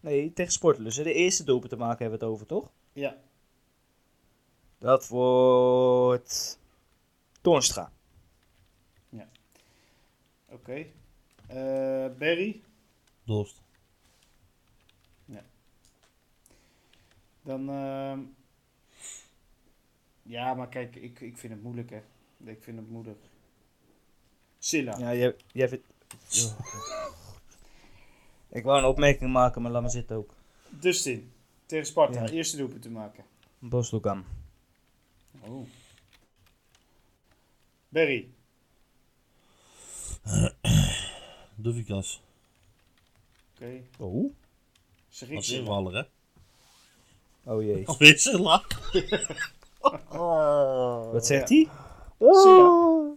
Nee, tegen Sportlus. De eerste doelpunt te maken hebben we het over, toch? Ja. Dat wordt... Toornstra. Oké. Eh, Berry. Dorst. Dan. ehm, ja, maar kijk, ik, ik vind het moeilijk, hè. Ik vind het moeilijk. Silla. Ja, jij, jij vindt... Ik wou een opmerking maken, maar laat me zitten ook. Dustin. Tegen Sparta. Ja. Eerste doelpunt te maken. Boslogan. Oh. Berry. Doevikas. Oké. Oh? Zeg ik Als invaller, hè? Oh jee. Alweer Silla. Wat zegt ja. hij? Silla.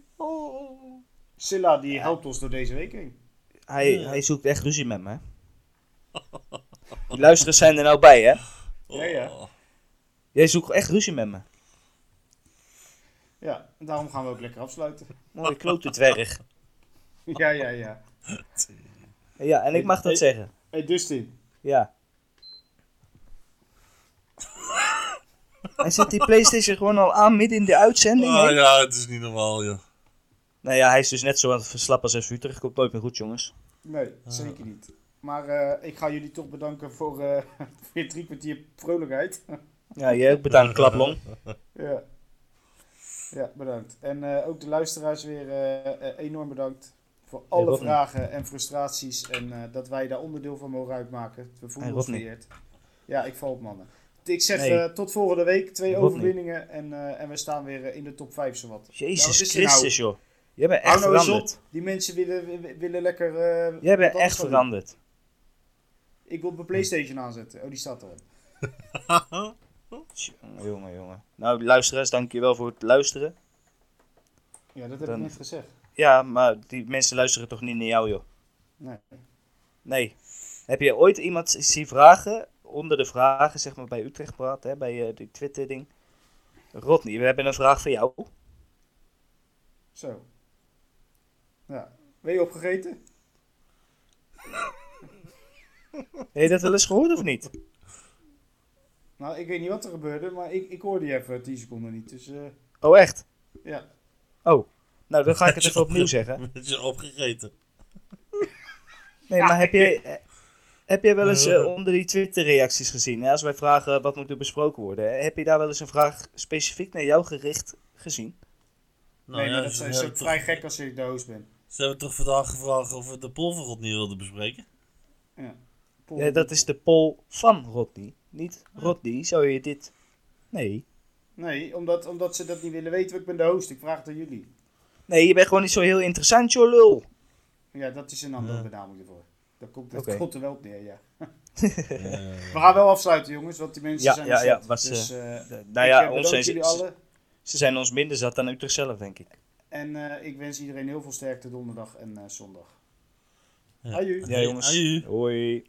Silla die helpt ons door deze week heen. Hij, hij zoekt echt ruzie met me. hè? Die luisteraars zijn er nou bij, hè? Ja, ja. Oh. Jij zoekt echt ruzie met me. Ja, en daarom gaan we ook lekker afsluiten. Mooi klote dwerg. Ja, ja, ja. Ja, en ik mag dat zeggen. Hey Dustin. Ja. Hij zet die Playstation gewoon al aan midden in de uitzending. Ah, ja, het is niet normaal, joh. Nou ja, hij is dus net zo aan het verslappen als SV Utrecht. Komt nooit meer goed, jongens. Nee, zeker niet. Maar eh, ik ga jullie toch bedanken voor eh weer drie kwartier vrolijkheid. Ja, jij ook bedankt, Klaplong. ja. Ja, bedankt. En eh, ook de luisteraars weer eh, eh, enorm bedankt. Voor alle vragen en frustraties. En eh, dat wij daar onderdeel van mogen uitmaken. We voelen Hey, ons vereerd. Ja, ik val op mannen. Ik zeg Nee. tot volgende week. Twee Rodney. overwinningen. En, eh, en we staan weer in de top 5 zowat. Wat Jezus nou? Christus, joh. Jij bent echt nou veranderd. Die mensen willen, willen, lekker... eh, Jij bent echt doen. veranderd. Ik wil mijn Playstation aanzetten. Oh, die staat erop. Jongen, jongen, jongen. Nou, luisteraars, dankjewel voor het luisteren. Ja, dat heb Dan- ik net gezegd. Ja, maar die mensen luisteren toch niet naar jou, joh. Nee. Nee. Heb je ooit iemand zien vragen, onder de vragen, zeg maar bij Utrecht Praat, hè, bij eh die Twitter-ding. Rodney, we hebben een vraag voor jou. Zo. Ja. Ben je opgegeten? Heb je dat wel eens gehoord of niet? Nou, ik weet niet wat er gebeurde, maar ik, ik hoorde je even 10 seconden niet. Dus eh, Oh, echt? ja. Oh. Nou, dan ga ik het even opnieuw zeggen. Met je opgegeten. Nee, maar heb jij, eh, heb jij wel eens eh, onder die Twitter-reacties gezien? Hè, als wij vragen wat moet er besproken worden. hè, Heb je daar wel eens een vraag specifiek naar jou gericht gezien? Nou, nee, ja, maar dat ze, is, is toch, vrij gek als ik de host ben. ze hebben toch vandaag gevraagd of we de polverrot niet wilden bespreken? Ja. Ja, dat is de poll van Rodney. Niet Rodney, zou je dit... Nee. Nee, omdat, omdat ze dat niet willen weten. Ik ben de host, ik vraag het aan jullie. Nee, je bent gewoon niet zo heel interessant, joh, lul. Ja, dat is een andere Ja. benaming ervoor. Dat komt, dat Oké. komt er wel op neer, ja. We gaan wel afsluiten, jongens, want die mensen Ja, zijn ja, ja, zat. was, dus, eh, eh, nou ja, eh, ons zijn jullie ze, allen. ze zijn ons minder zat dan Utrecht zelf, denk ik. En eh, ik wens iedereen heel veel sterkte donderdag en eh, zondag. Ja. Aju. Ja, jongens. Aju. Hoi.